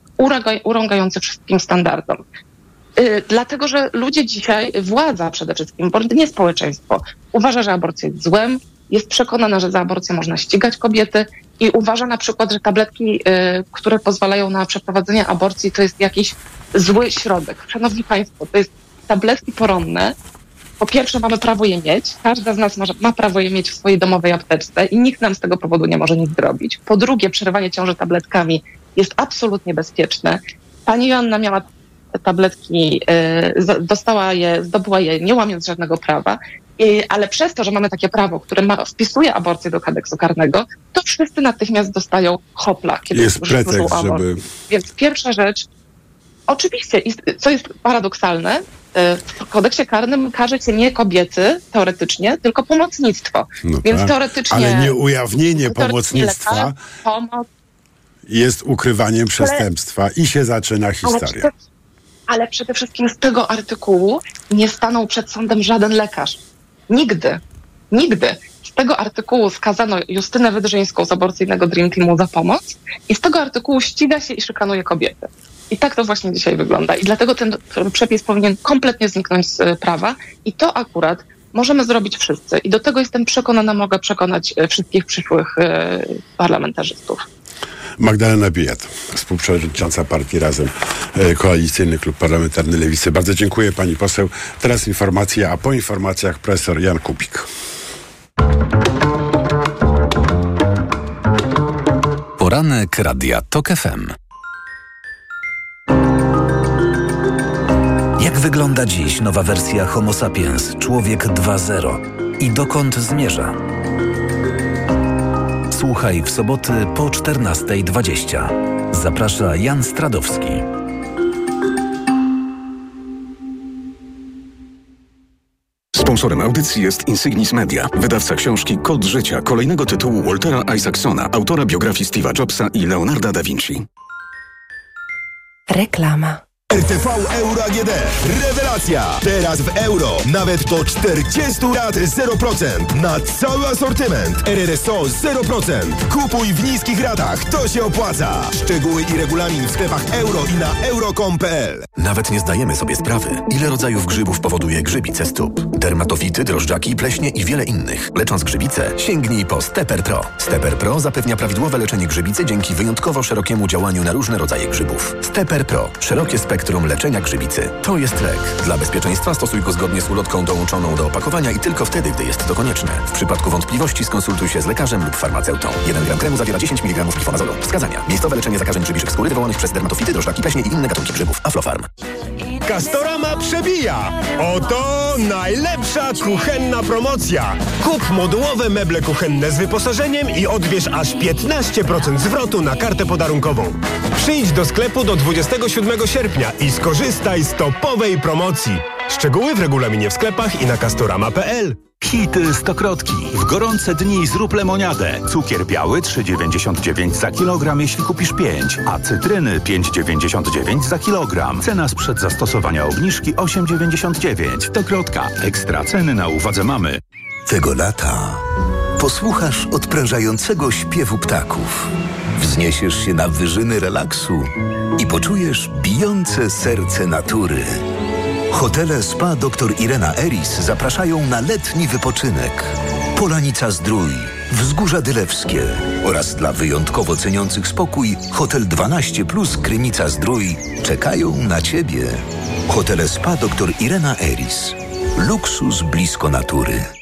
urągający wszystkim standardom. Y, Dlatego, że ludzie dzisiaj, władza przede wszystkim, nie społeczeństwo, uważa, że aborcja jest złem, jest przekonana, że za aborcję można ścigać kobiety i uważa na przykład, że tabletki, y, które pozwalają na przeprowadzenie aborcji, to jest jakiś zły środek. Szanowni Państwo, to jest tabletki poronne. Po pierwsze, mamy prawo je mieć. Każda z nas ma, ma prawo je mieć w swojej domowej apteczce i nikt nam z tego powodu nie może nic zrobić. Po drugie, przerywanie ciąży tabletkami jest absolutnie bezpieczne. Pani Joanna miała tabletki, y, z- dostała je, zdobyła je nie łamiąc żadnego prawa, I, ale przez to, że mamy takie prawo, które ma, wpisuje aborcję do kodeksu karnego, to wszyscy natychmiast dostają hopla, kiedy Jest pretekst, żeby- Więc pierwsza rzecz, oczywiście, co jest paradoksalne, w kodeksie karnym karze się nie kobiety, teoretycznie, tylko pomocnictwo. No Więc tak. teoretycznie... Ale nie ujawnienie pomocnictwa lekarz, pomoc, jest ukrywaniem przestępstwa i się zaczyna ale historia. przede, ale przede wszystkim z tego artykułu nie stanął przed sądem żaden lekarz. Nigdy. Nigdy. Z tego artykułu skazano Justynę Wydrzyńską z aborcyjnego Dream Teamu za pomoc i z tego artykułu ściga się i szykanuje kobiety. I tak to właśnie dzisiaj wygląda. I dlatego ten przepis powinien kompletnie zniknąć z e, prawa i to akurat możemy zrobić wszyscy. I do tego jestem przekonana, mogę przekonać e, wszystkich przyszłych e, parlamentarzystów. Magdalena Bijat, współprzewodnicząca partii Razem, Koalicyjny Klub Parlamentarny Lewicy. Bardzo dziękuję pani poseł. Teraz informacje, a po informacjach profesor Jan Kubik. Poranek Radia TOK FM. Jak wygląda dziś nowa wersja Homo sapiens Człowiek 2.0 i dokąd zmierza? Słuchaj w soboty po 14.20. Zaprasza Jan Stradowski. Sponsorem audycji jest Insignis Media, wydawca książki Kod Życia, kolejnego tytułu Waltera Isaacsona, autora biografii Steve'a Jobsa i Leonarda da Vinci. Reklama. RTV Euro AGD. Rewelacja! Teraz w euro. Nawet do 40 lat 0%. Na cały asortyment. RRSO 0%. Kupuj w niskich ratach. To się opłaca. Szczegóły i regulamin w sklepach euro i na euro.com.pl Nawet nie zdajemy sobie sprawy, ile rodzajów grzybów powoduje grzybice stóp. Dermatofity, drożdżaki, pleśnie i wiele innych. Lecząc grzybice, sięgnij po Stepper Pro. Stepper Pro zapewnia prawidłowe leczenie grzybicy dzięki wyjątkowo szerokiemu działaniu na różne rodzaje grzybów. Stepper Pro. Szerokie spektrum leczenia grzybicy. To jest lek. Dla bezpieczeństwa stosuj go zgodnie z ulotką dołączoną do opakowania i tylko wtedy, gdy jest to konieczne. W przypadku wątpliwości skonsultuj się z lekarzem lub farmaceutą. 1 gram kremu zawiera 10 mg glifonazolu. Wskazania. Miejscowe leczenie zakażeń grzybiczych skóry wywołanych przez dermatofity, drożdżaki, pleśnie i inne gatunki grzybów. Aflofarm. Castorama przebija! Oto najlepsza kuchenna promocja! Kup modułowe meble kuchenne z wyposażeniem i odbierz aż 15% zwrotu na kartę podarunkową. Przyjdź do sklepu do 27 sierpnia i skorzystaj z topowej promocji. Szczegóły w regulaminie w sklepach i na castorama.pl. Hity stokrotki. W gorące dni zrób lemoniadę. Cukier biały 3,99 za kilogram, jeśli kupisz 5, a cytryny 5,99 za kilogram. Cena sprzed zastosowania obniżki 8,99. Stokrotka. Ekstra ceny na uwadze mamy. Tego lata posłuchasz odprężającego śpiewu ptaków. Wzniesiesz się na wyżyny relaksu i poczujesz bijące serce natury. Hotele Spa dr Irena Eris zapraszają na letni wypoczynek. Polanica Zdrój, Wzgórza Dylewskie oraz dla wyjątkowo ceniących spokój Hotel 12 Plus Krynica Zdrój czekają na Ciebie. Hotele Spa dr Irena Eris. Luksus blisko natury.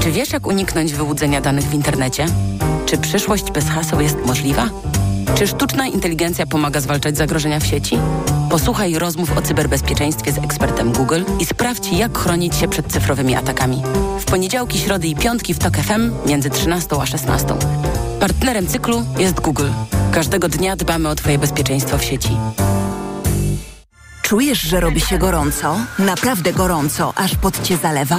Czy wiesz, jak uniknąć wyłudzenia danych w internecie? Czy przyszłość bez haseł jest możliwa? Czy sztuczna inteligencja pomaga zwalczać zagrożenia w sieci? Posłuchaj rozmów o cyberbezpieczeństwie z ekspertem Google i sprawdź, jak chronić się przed cyfrowymi atakami. W poniedziałki, środy i piątki w TOK FM między 13 a 16. Partnerem cyklu jest Google. Każdego dnia dbamy o Twoje bezpieczeństwo w sieci. Czujesz, że robi się gorąco? Naprawdę gorąco, aż pod cię zalewa?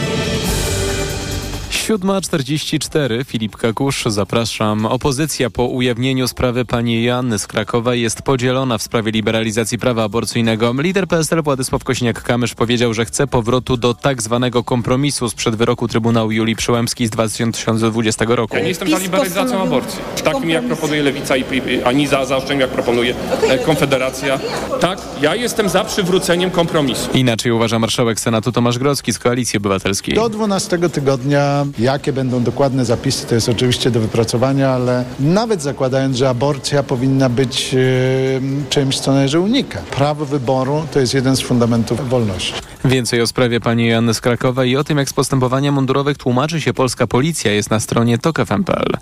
7.44, Filip Kakusz, zapraszam. Opozycja po ujawnieniu sprawy pani Joanny z Krakowa jest podzielona w sprawie liberalizacji prawa aborcyjnego. Lider PSL Władysław Kośniak-Kamysz powiedział, że chce powrotu do tak zwanego kompromisu sprzed wyroku Trybunału Julii Przyłębskiej z 2020 roku. Ja nie jestem za liberalizacją aborcji, takim jak proponuje Lewica, i, ani za zaostrzeniem jak proponuje e, Konfederacja. Tak, ja jestem za przywróceniem kompromisu. Inaczej uważa marszałek Senatu Tomasz Grodzki z Koalicji Obywatelskiej. Do 12 tygodnia Jakie będą dokładne zapisy, to jest oczywiście do wypracowania, ale nawet zakładając, że aborcja powinna być e, czymś, co należy unikać. Prawo wyboru to jest jeden z fundamentów wolności. Więcej o sprawie pani Joanny z Krakowa i o tym, jak z postępowania mundurowych tłumaczy się polska policja jest na stronie tokfm.pl.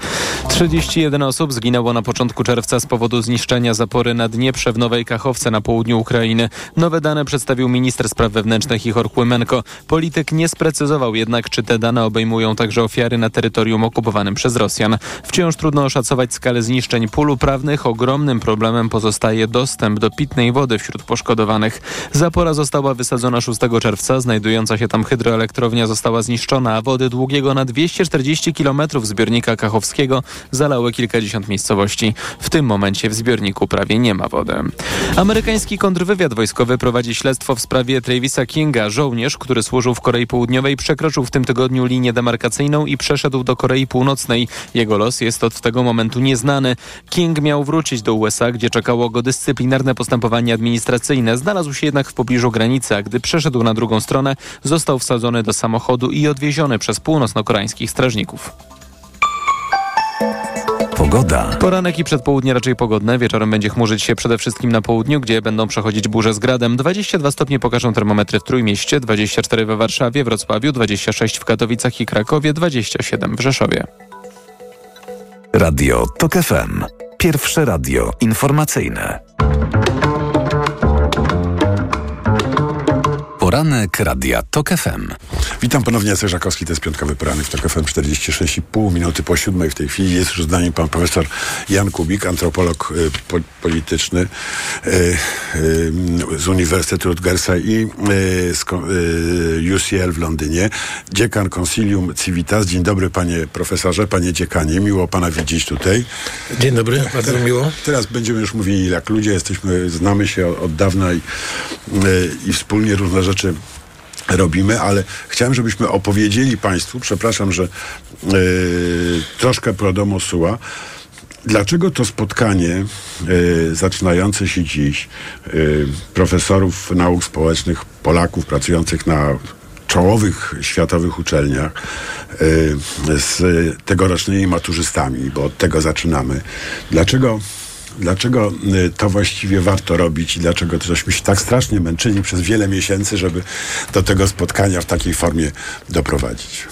31 osób zginęło na początku czerwca z powodu zniszczenia zapory na Dnieprze w Nowej Kachowce na południu Ukrainy. Nowe dane przedstawił minister spraw wewnętrznych Ichor Kłymenko. Polityk nie sprecyzował jednak, czy te dane obejmują także ofiary na terytorium okupowanym przez Rosjan. Wciąż trudno oszacować skalę zniszczeń pól uprawnych. Ogromnym problemem pozostaje dostęp do pitnej wody wśród poszkodowanych. Zapora została wysadzona 6 czerwca. Znajdująca się tam hydroelektrownia została zniszczona, a wody długiego na 240 km zbiornika kachowskiego zalały kilkadziesiąt miejscowości. W tym momencie w zbiorniku prawie nie ma wody. Amerykański kontrwywiad wojskowy prowadzi śledztwo w sprawie Travisa Kinga. Żołnierz, który służył w Korei Południowej, przekroczył w tym tygodniu linię demarkacyjną i przeszedł do Korei Północnej. Jego los jest od tego momentu nieznany. King miał wrócić do USA, gdzie czekało go dyscyplinarne postępowanie administracyjne. Znalazł się jednak w pobliżu granicy, a gdy przeszedł na drugą stronę, został wsadzony do samochodu i odwieziony przez północno-koreańskich strażników. Pogoda. Poranek i przedpołudnie raczej pogodne. Wieczorem będzie chmurzyć się przede wszystkim na południu, gdzie będą przechodzić burze z gradem. 22 stopnie pokażą termometry w Trójmieście, 24 we Warszawie, Wrocławiu, 26 w Katowicach i Krakowie, 27 w Rzeszowie. Radio TOK FM. Pierwsze radio informacyjne. Poranek Radia TOK FM. Witam ponownie, Jacek Żakowski, to jest piątkowy poranek w TOK FM, 46,5 minuty po siódmej w tej chwili. Jest już z nami pan profesor Jan Kubik, antropolog y, po, polityczny y, y, z Uniwersytetu Rutgersa i y, z y, UCL w Londynie, dziekan Consilium Civitas. Dzień dobry panie profesorze, panie dziekanie, miło pana widzieć tutaj. Dzień dobry, bardzo teraz, miło. Teraz będziemy już mówili jak ludzie, jesteśmy, znamy się od, od dawna i, y, i wspólnie różne rzeczy robimy, ale chciałem, żebyśmy opowiedzieli Państwu, przepraszam, że yy, troszkę pro domo sua, Dlaczego to spotkanie y, zaczynające się dziś y, profesorów nauk społecznych, Polaków pracujących na czołowych światowych uczelniach y, z tegorocznymi maturzystami, bo od tego zaczynamy. Dlaczego dlaczego y, to właściwie warto robić i dlaczego żeśmy się tak strasznie męczyli przez wiele miesięcy, żeby do tego spotkania w takiej formie doprowadzić.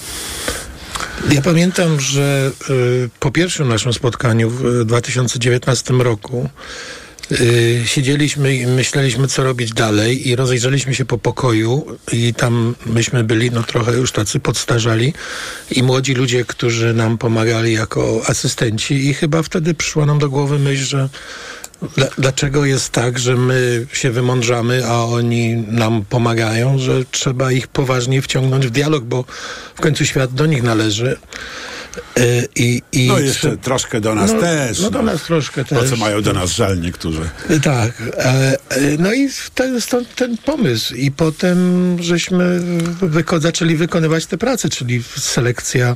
Ja pamiętam, że y, po pierwszym naszym spotkaniu w 2019 roku y, siedzieliśmy i myśleliśmy, co robić dalej i rozejrzeliśmy się po pokoju i tam myśmy byli no trochę już tacy podstarzali i młodzi ludzie, którzy nam pomagali jako asystenci i chyba wtedy przyszła nam do głowy myśl, że dla, dlaczego jest tak, że my się wymądrzamy, a oni nam pomagają, że trzeba ich poważnie wciągnąć w dialog, bo w końcu świat do nich należy. Y, I, i No jeszcze troszkę do nas no, też. No do nas troszkę też. Po co mają do nas żal niektórzy. Tak. e, No i ten, stąd ten pomysł. I potem żeśmy wyko- zaczęli wykonywać te prace, czyli selekcja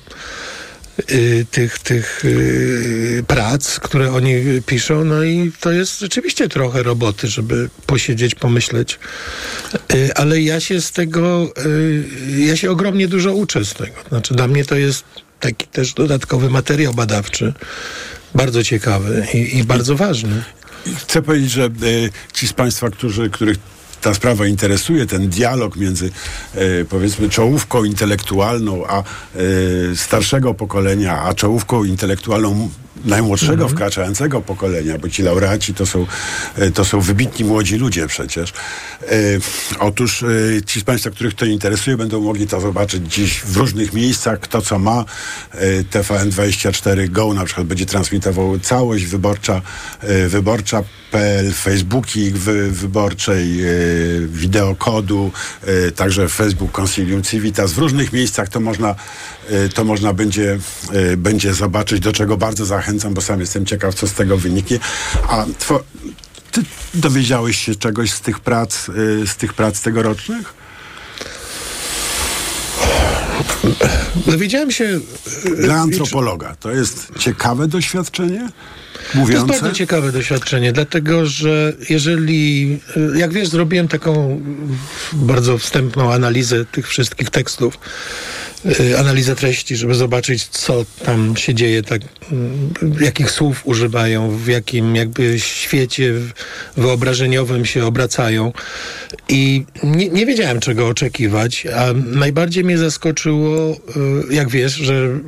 y, tych, tych y, prac, które oni piszą. No i to jest rzeczywiście trochę roboty, żeby posiedzieć, pomyśleć. Y, Ale ja się z tego, y, ja się ogromnie dużo uczę z tego. Znaczy dla mnie to jest taki też dodatkowy materiał badawczy. Bardzo ciekawy i, i bardzo ważny. Chcę powiedzieć, że y, ci z Państwa, którzy, których ta sprawa interesuje, ten dialog między y, powiedzmy czołówką intelektualną a y, starszego pokolenia, a czołówką intelektualną najmłodszego Mhm. wkraczającego pokolenia, bo ci laureaci to są, y, to są wybitni młodzi ludzie przecież. Y, otóż y, ci z Państwa, których to interesuje, będą mogli to zobaczyć dziś w różnych miejscach, kto co ma. Y, TVN24 Go na przykład będzie transmitował całość wyborcza, wyborcza.pl, Facebooki wy, wyborczej, wideokodu, także Facebook Concilium Civitas. W różnych miejscach to można, to można będzie, będzie zobaczyć, do czego bardzo zachęcam, bo sam jestem ciekaw, co z tego wyniknie. A two, ty dowiedziałeś się czegoś z tych prac, y, z tych prac tegorocznych? Dowiedziałem się... Dla antropologa to jest ciekawe doświadczenie? To jest Mówiące? bardzo ciekawe doświadczenie, dlatego że jeżeli, y, jak wiesz, zrobiłem taką bardzo wstępną analizę tych wszystkich tekstów, y, analizę treści, żeby zobaczyć, co tam się dzieje, tak, y, jakich słów używają, w jakim jakby świecie wyobrażeniowym się obracają. I nie, nie wiedziałem, czego oczekiwać, a najbardziej mnie zaskoczyło, y, jak wiesz, że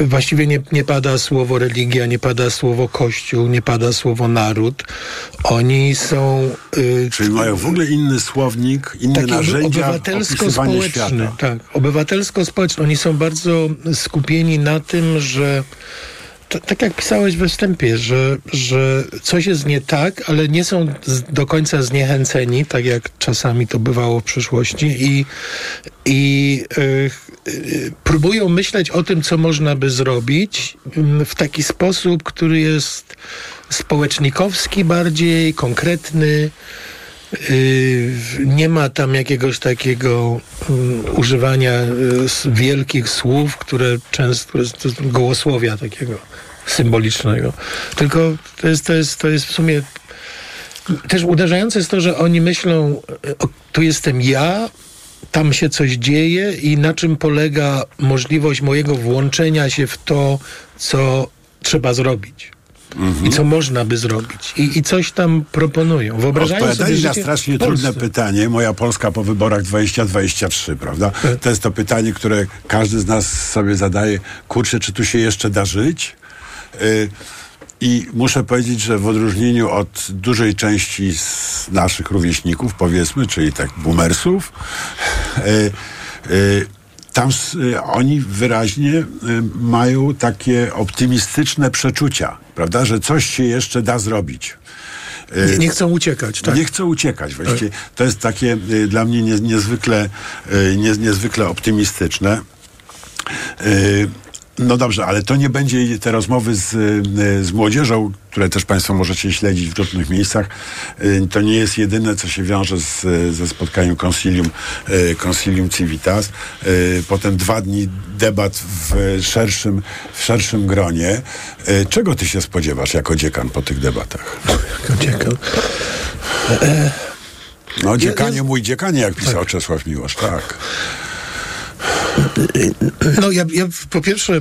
właściwie nie, nie pada słowo religia, nie pada słowo kościół, nie pada słowo naród. Oni są... y, Czyli mają w ogóle inny słownik, inne taki narzędzia obywatelsko-społeczny. Tak, obywatelsko-społeczny. Oni są bardzo skupieni na tym, że tak jak pisałeś we wstępie, że, że coś jest nie tak, ale nie są do końca zniechęceni, tak jak czasami to bywało w przyszłości i, i y, y, próbują myśleć o tym, co można by zrobić mm, w taki sposób, który jest społecznikowski bardziej, konkretny. Yy, nie ma tam jakiegoś takiego mm, używania y, wielkich słów, które często gołosłowia takiego symbolicznego. Tylko to jest, to jest, to jest w sumie też uderzające jest to, że oni myślą, o, tu jestem ja, tam się coś dzieje i na czym polega możliwość mojego włączenia się w to, co trzeba zrobić. I co można by zrobić. I, I coś tam proponują. Wyobrażają sobie Odpowiadali na życie strasznie trudne pytanie. Moja Polska po wyborach 2023, prawda? Tak. To jest to pytanie, które każdy z nas sobie zadaje. Kurczę, czy tu się jeszcze da żyć? Y, I muszę powiedzieć, że w odróżnieniu od dużej części z naszych rówieśników, powiedzmy, czyli tak boomersów, y, y, tam oni wyraźnie mają takie optymistyczne przeczucia, prawda, że coś się jeszcze da zrobić. Nie, nie chcą uciekać, tak? nie chcą uciekać. Właściwie to jest takie dla mnie nie, niezwykle, nie, niezwykle optymistyczne. No dobrze, ale to nie będzie te rozmowy z, y, z młodzieżą, które też Państwo możecie śledzić w różnych miejscach. Y, To nie jest jedyne, co się wiąże z, ze spotkaniem Concilium, y, Concilium Civitas. Potem dwa dni debat w szerszym, w szerszym gronie. Czego ty się spodziewasz jako dziekan po tych debatach? Jako dziekan. No, dziekanie, mój dziekanie, jak pisał Czesław Miłosz, tak. No ja, ja po pierwsze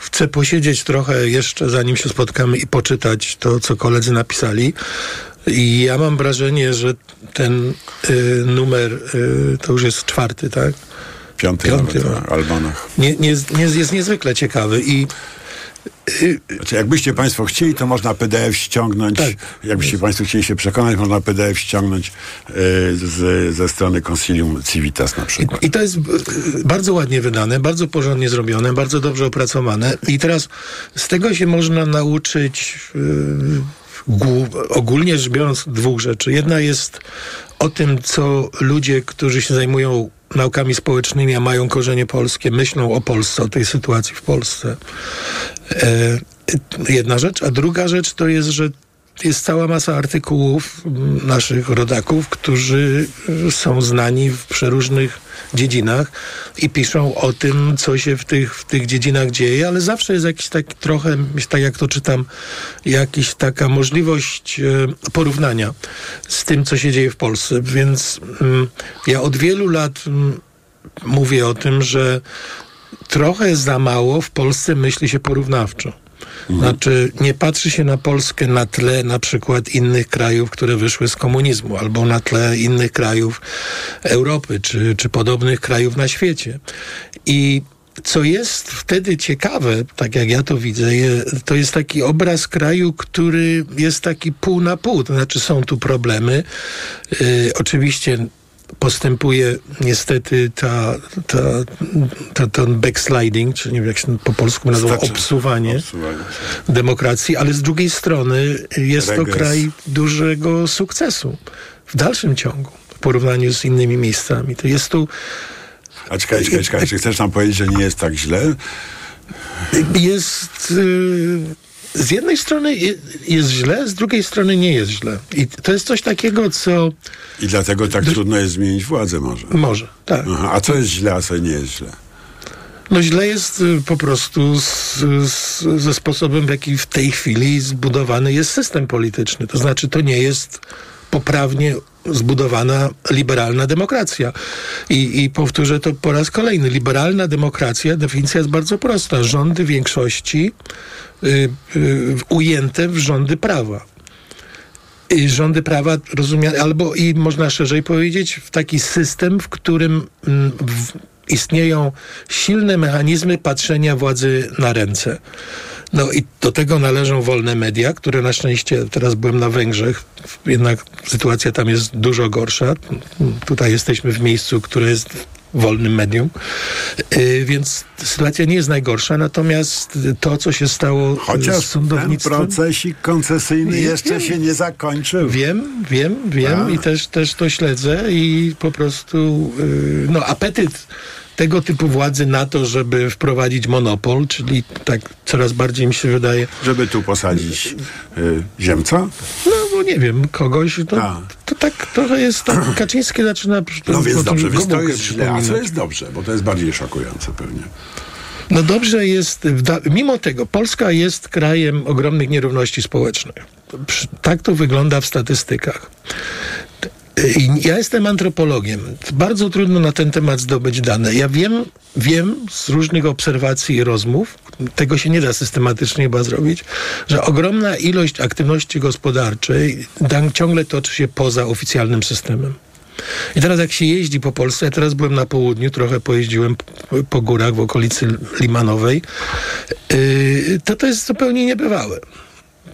chcę posiedzieć trochę jeszcze, zanim się spotkamy i poczytać to, co koledzy napisali. I ja mam wrażenie, że ten y, numer, y, to już jest czwarty, tak? Piąty, Piąty nawet, no. Almanach. Nie, nie, nie, jest niezwykle ciekawy i znaczy, jakbyście Państwo chcieli, to można PDF ściągnąć. Tak. Jakbyście Państwo chcieli się przekonać, można PDF ściągnąć y, z, ze strony Consilium Civitas na przykład. I, I, to jest bardzo ładnie wydane, bardzo porządnie zrobione, bardzo dobrze opracowane. I teraz z tego się można nauczyć. Y, ogólnie rzecz biorąc dwóch rzeczy. Jedna jest o tym, co ludzie, którzy się zajmują naukami społecznymi, a mają korzenie polskie, myślą o Polsce, o tej sytuacji w Polsce. E, jedna rzecz. A druga rzecz to jest, że jest cała masa artykułów naszych rodaków, którzy są znani w przeróżnych dziedzinach i piszą o tym, co się w tych, w tych dziedzinach dzieje, ale zawsze jest jakiś taki trochę, tak jak to czytam, jakaś taka możliwość e, porównania z tym, co się dzieje w Polsce. Więc mm, ja od wielu lat mm, mówię o tym, że trochę za mało w Polsce myśli się porównawczo. Mhm. Znaczy, nie patrzy się na Polskę na tle na przykład innych krajów, które wyszły z komunizmu, albo na tle innych krajów Europy, czy, czy podobnych krajów na świecie. I co jest wtedy ciekawe, tak jak ja to widzę, to jest taki obraz kraju, który jest taki pół na pół. To znaczy są tu problemy. Yy, oczywiście postępuje niestety ta, ta, ta, ten backsliding, czy nie wiem jak się po polsku nazywa, znaczy, obsuwanie, obsuwanie demokracji, ale z drugiej strony jest Regres. to kraj dużego sukcesu w dalszym ciągu w porównaniu z innymi miejscami. To jest tu a czekaj, czekaj, czekaj, czy chcesz nam powiedzieć, że nie jest tak źle? Jest... Yy z jednej strony jest źle, z drugiej strony nie jest źle. I to jest coś takiego, co. I dlatego tak trudno jest zmienić władzę, może. Może, tak. Aha, a co jest źle, a co nie jest źle? No źle jest y, po prostu z, z, ze sposobem, w jaki w tej chwili zbudowany jest system polityczny. To znaczy, to nie jest poprawnie zbudowana liberalna demokracja. I, I powtórzę to po raz kolejny. Liberalna demokracja, definicja jest bardzo prosta. Rządy większości y, y, ujęte w rządy prawa. I rządy prawa rozumiane, albo i można szerzej powiedzieć, w taki system, w którym mm, w, istnieją silne mechanizmy patrzenia władzy na ręce. No i do tego należą wolne media, które na szczęście teraz byłem na Węgrzech, jednak sytuacja tam jest dużo gorsza. Tutaj jesteśmy w miejscu, które jest wolnym medium, yy, więc sytuacja nie jest najgorsza, natomiast to, co się stało Chociaż z sądownictwem... ten procesik koncesyjny jeszcze wiem, się nie zakończył. Wiem, wiem, wiem A. i też, też to śledzę i po prostu yy, no apetyt tego typu władzy na to, żeby wprowadzić monopol, czyli tak coraz bardziej mi się wydaje... Żeby tu posadzić y, ziemca? No, bo nie wiem, kogoś, to, to tak trochę jest, tak, Kaczyński zaczyna... No więc dobrze, więc to jest źle, a co jest dobrze, bo to jest bardziej szokujące pewnie. No dobrze jest, mimo tego Polska jest krajem ogromnych nierówności społecznych. Tak to wygląda w statystykach. Ja jestem antropologiem. Bardzo trudno na ten temat zdobyć dane. Ja wiem, wiem z różnych obserwacji i rozmów, tego się nie da systematycznie chyba zrobić, że ogromna ilość aktywności gospodarczej ciągle toczy się poza oficjalnym systemem. I teraz jak się jeździ po Polsce, ja teraz byłem na południu, trochę pojeździłem po górach w okolicy Limanowej, yy, to to jest zupełnie niebywałe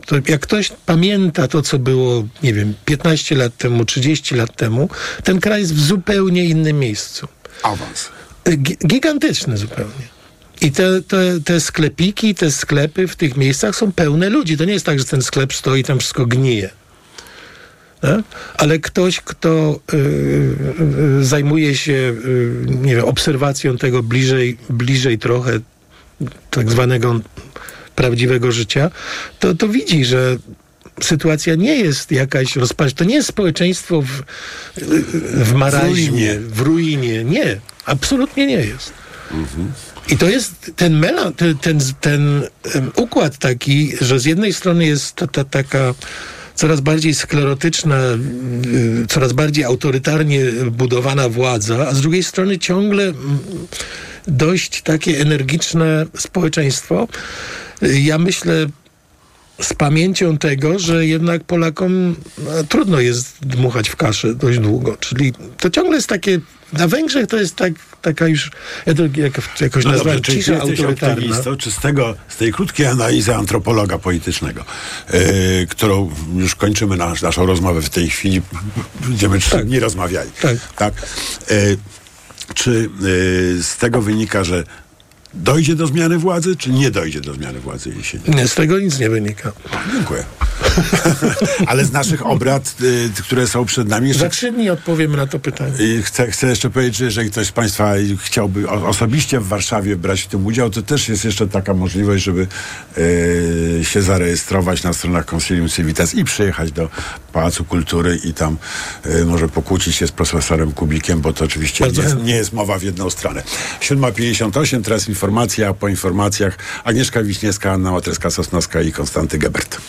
to jak ktoś pamięta to, co było, nie wiem, 15 lat temu, 30 lat temu, ten kraj jest w zupełnie innym miejscu. Awans. Gigantyczny zupełnie. I te, te, te sklepiki, te sklepy w tych miejscach są pełne ludzi. To nie jest tak, że ten sklep stoi i tam wszystko gnije. Tak? Ale ktoś, kto y, y, zajmuje się y, nie wiem, obserwacją tego bliżej, bliżej trochę tak zwanego prawdziwego życia, to, to widzi, że sytuacja nie jest jakaś rozpaczliwa. To nie jest społeczeństwo w, w w ruinie. Nie, absolutnie nie jest. Mhm. I to jest ten, mela, ten, ten, ten układ taki, że z jednej strony jest ta, ta taka coraz bardziej sklerotyczna, y, coraz bardziej autorytarnie budowana władza, a z drugiej strony ciągle mm, dość takie energiczne społeczeństwo. Ja myślę, z pamięcią tego, że jednak Polakom no, trudno jest dmuchać w kaszę dość długo. Czyli to ciągle jest takie. Na Węgrzech to jest tak, taka już, ja to jak, jakoś No nazwałem, dobrze, cisza autorytarna. czy z, tego, z tej krótkiej analizy antropologa politycznego, yy, którą już kończymy nasz, naszą rozmowę w tej chwili, będziemy trzy dni rozmawiali. Tak. tak? Yy, czy yy, z tego wynika, że dojdzie do zmiany władzy, czy nie dojdzie do zmiany władzy jesieni? Nie, z tego nic nie wynika. Dziękuję. Ale z naszych obrad, y, które są przed nami, jeszcze Za trzy dni odpowiem na to pytanie. i chcę, chcę jeszcze powiedzieć, że jeżeli ktoś z Państwa chciałby o, osobiście w Warszawie brać w tym udział, to też jest jeszcze taka możliwość, żeby e, się zarejestrować na stronach Consilium Civitas i przyjechać do Pałacu Kultury i tam e, może pokłócić się z profesorem Kubikiem, bo to oczywiście nie jest, nie jest mowa w jedną stronę. 7.58, teraz informacja, a po informacjach Agnieszka Wiśniewska, Anna Łatreska-Sosnowska i Konstanty Gebert.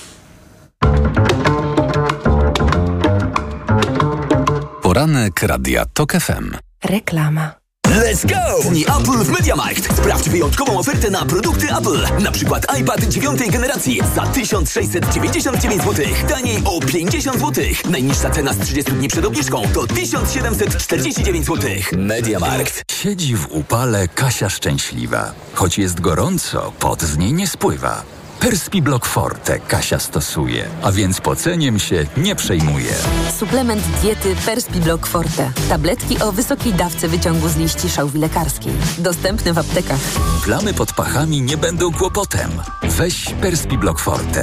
Poranek Radia TOK FM. Reklama. Let's go! Dni Apple w MediaMarkt. Sprawdź wyjątkową ofertę na produkty Apple. Na przykład iPad dziewiątej generacji za 1699 zł. Taniej o 50 zł. Najniższa cena z 30 dni przed obniżką to 1749 zł. MediaMarkt. Siedzi w upale Kasia szczęśliwa. Choć jest gorąco, pot z niej nie spływa. Perspi Block Forte Kasia stosuje, a więc poceniem się nie przejmuje. Suplement diety Perspi Block Forte. Tabletki o wysokiej dawce wyciągu z liści szałwi lekarskiej. Dostępne w aptekach. Plamy pod pachami nie będą kłopotem. Weź Perspi Block Forte.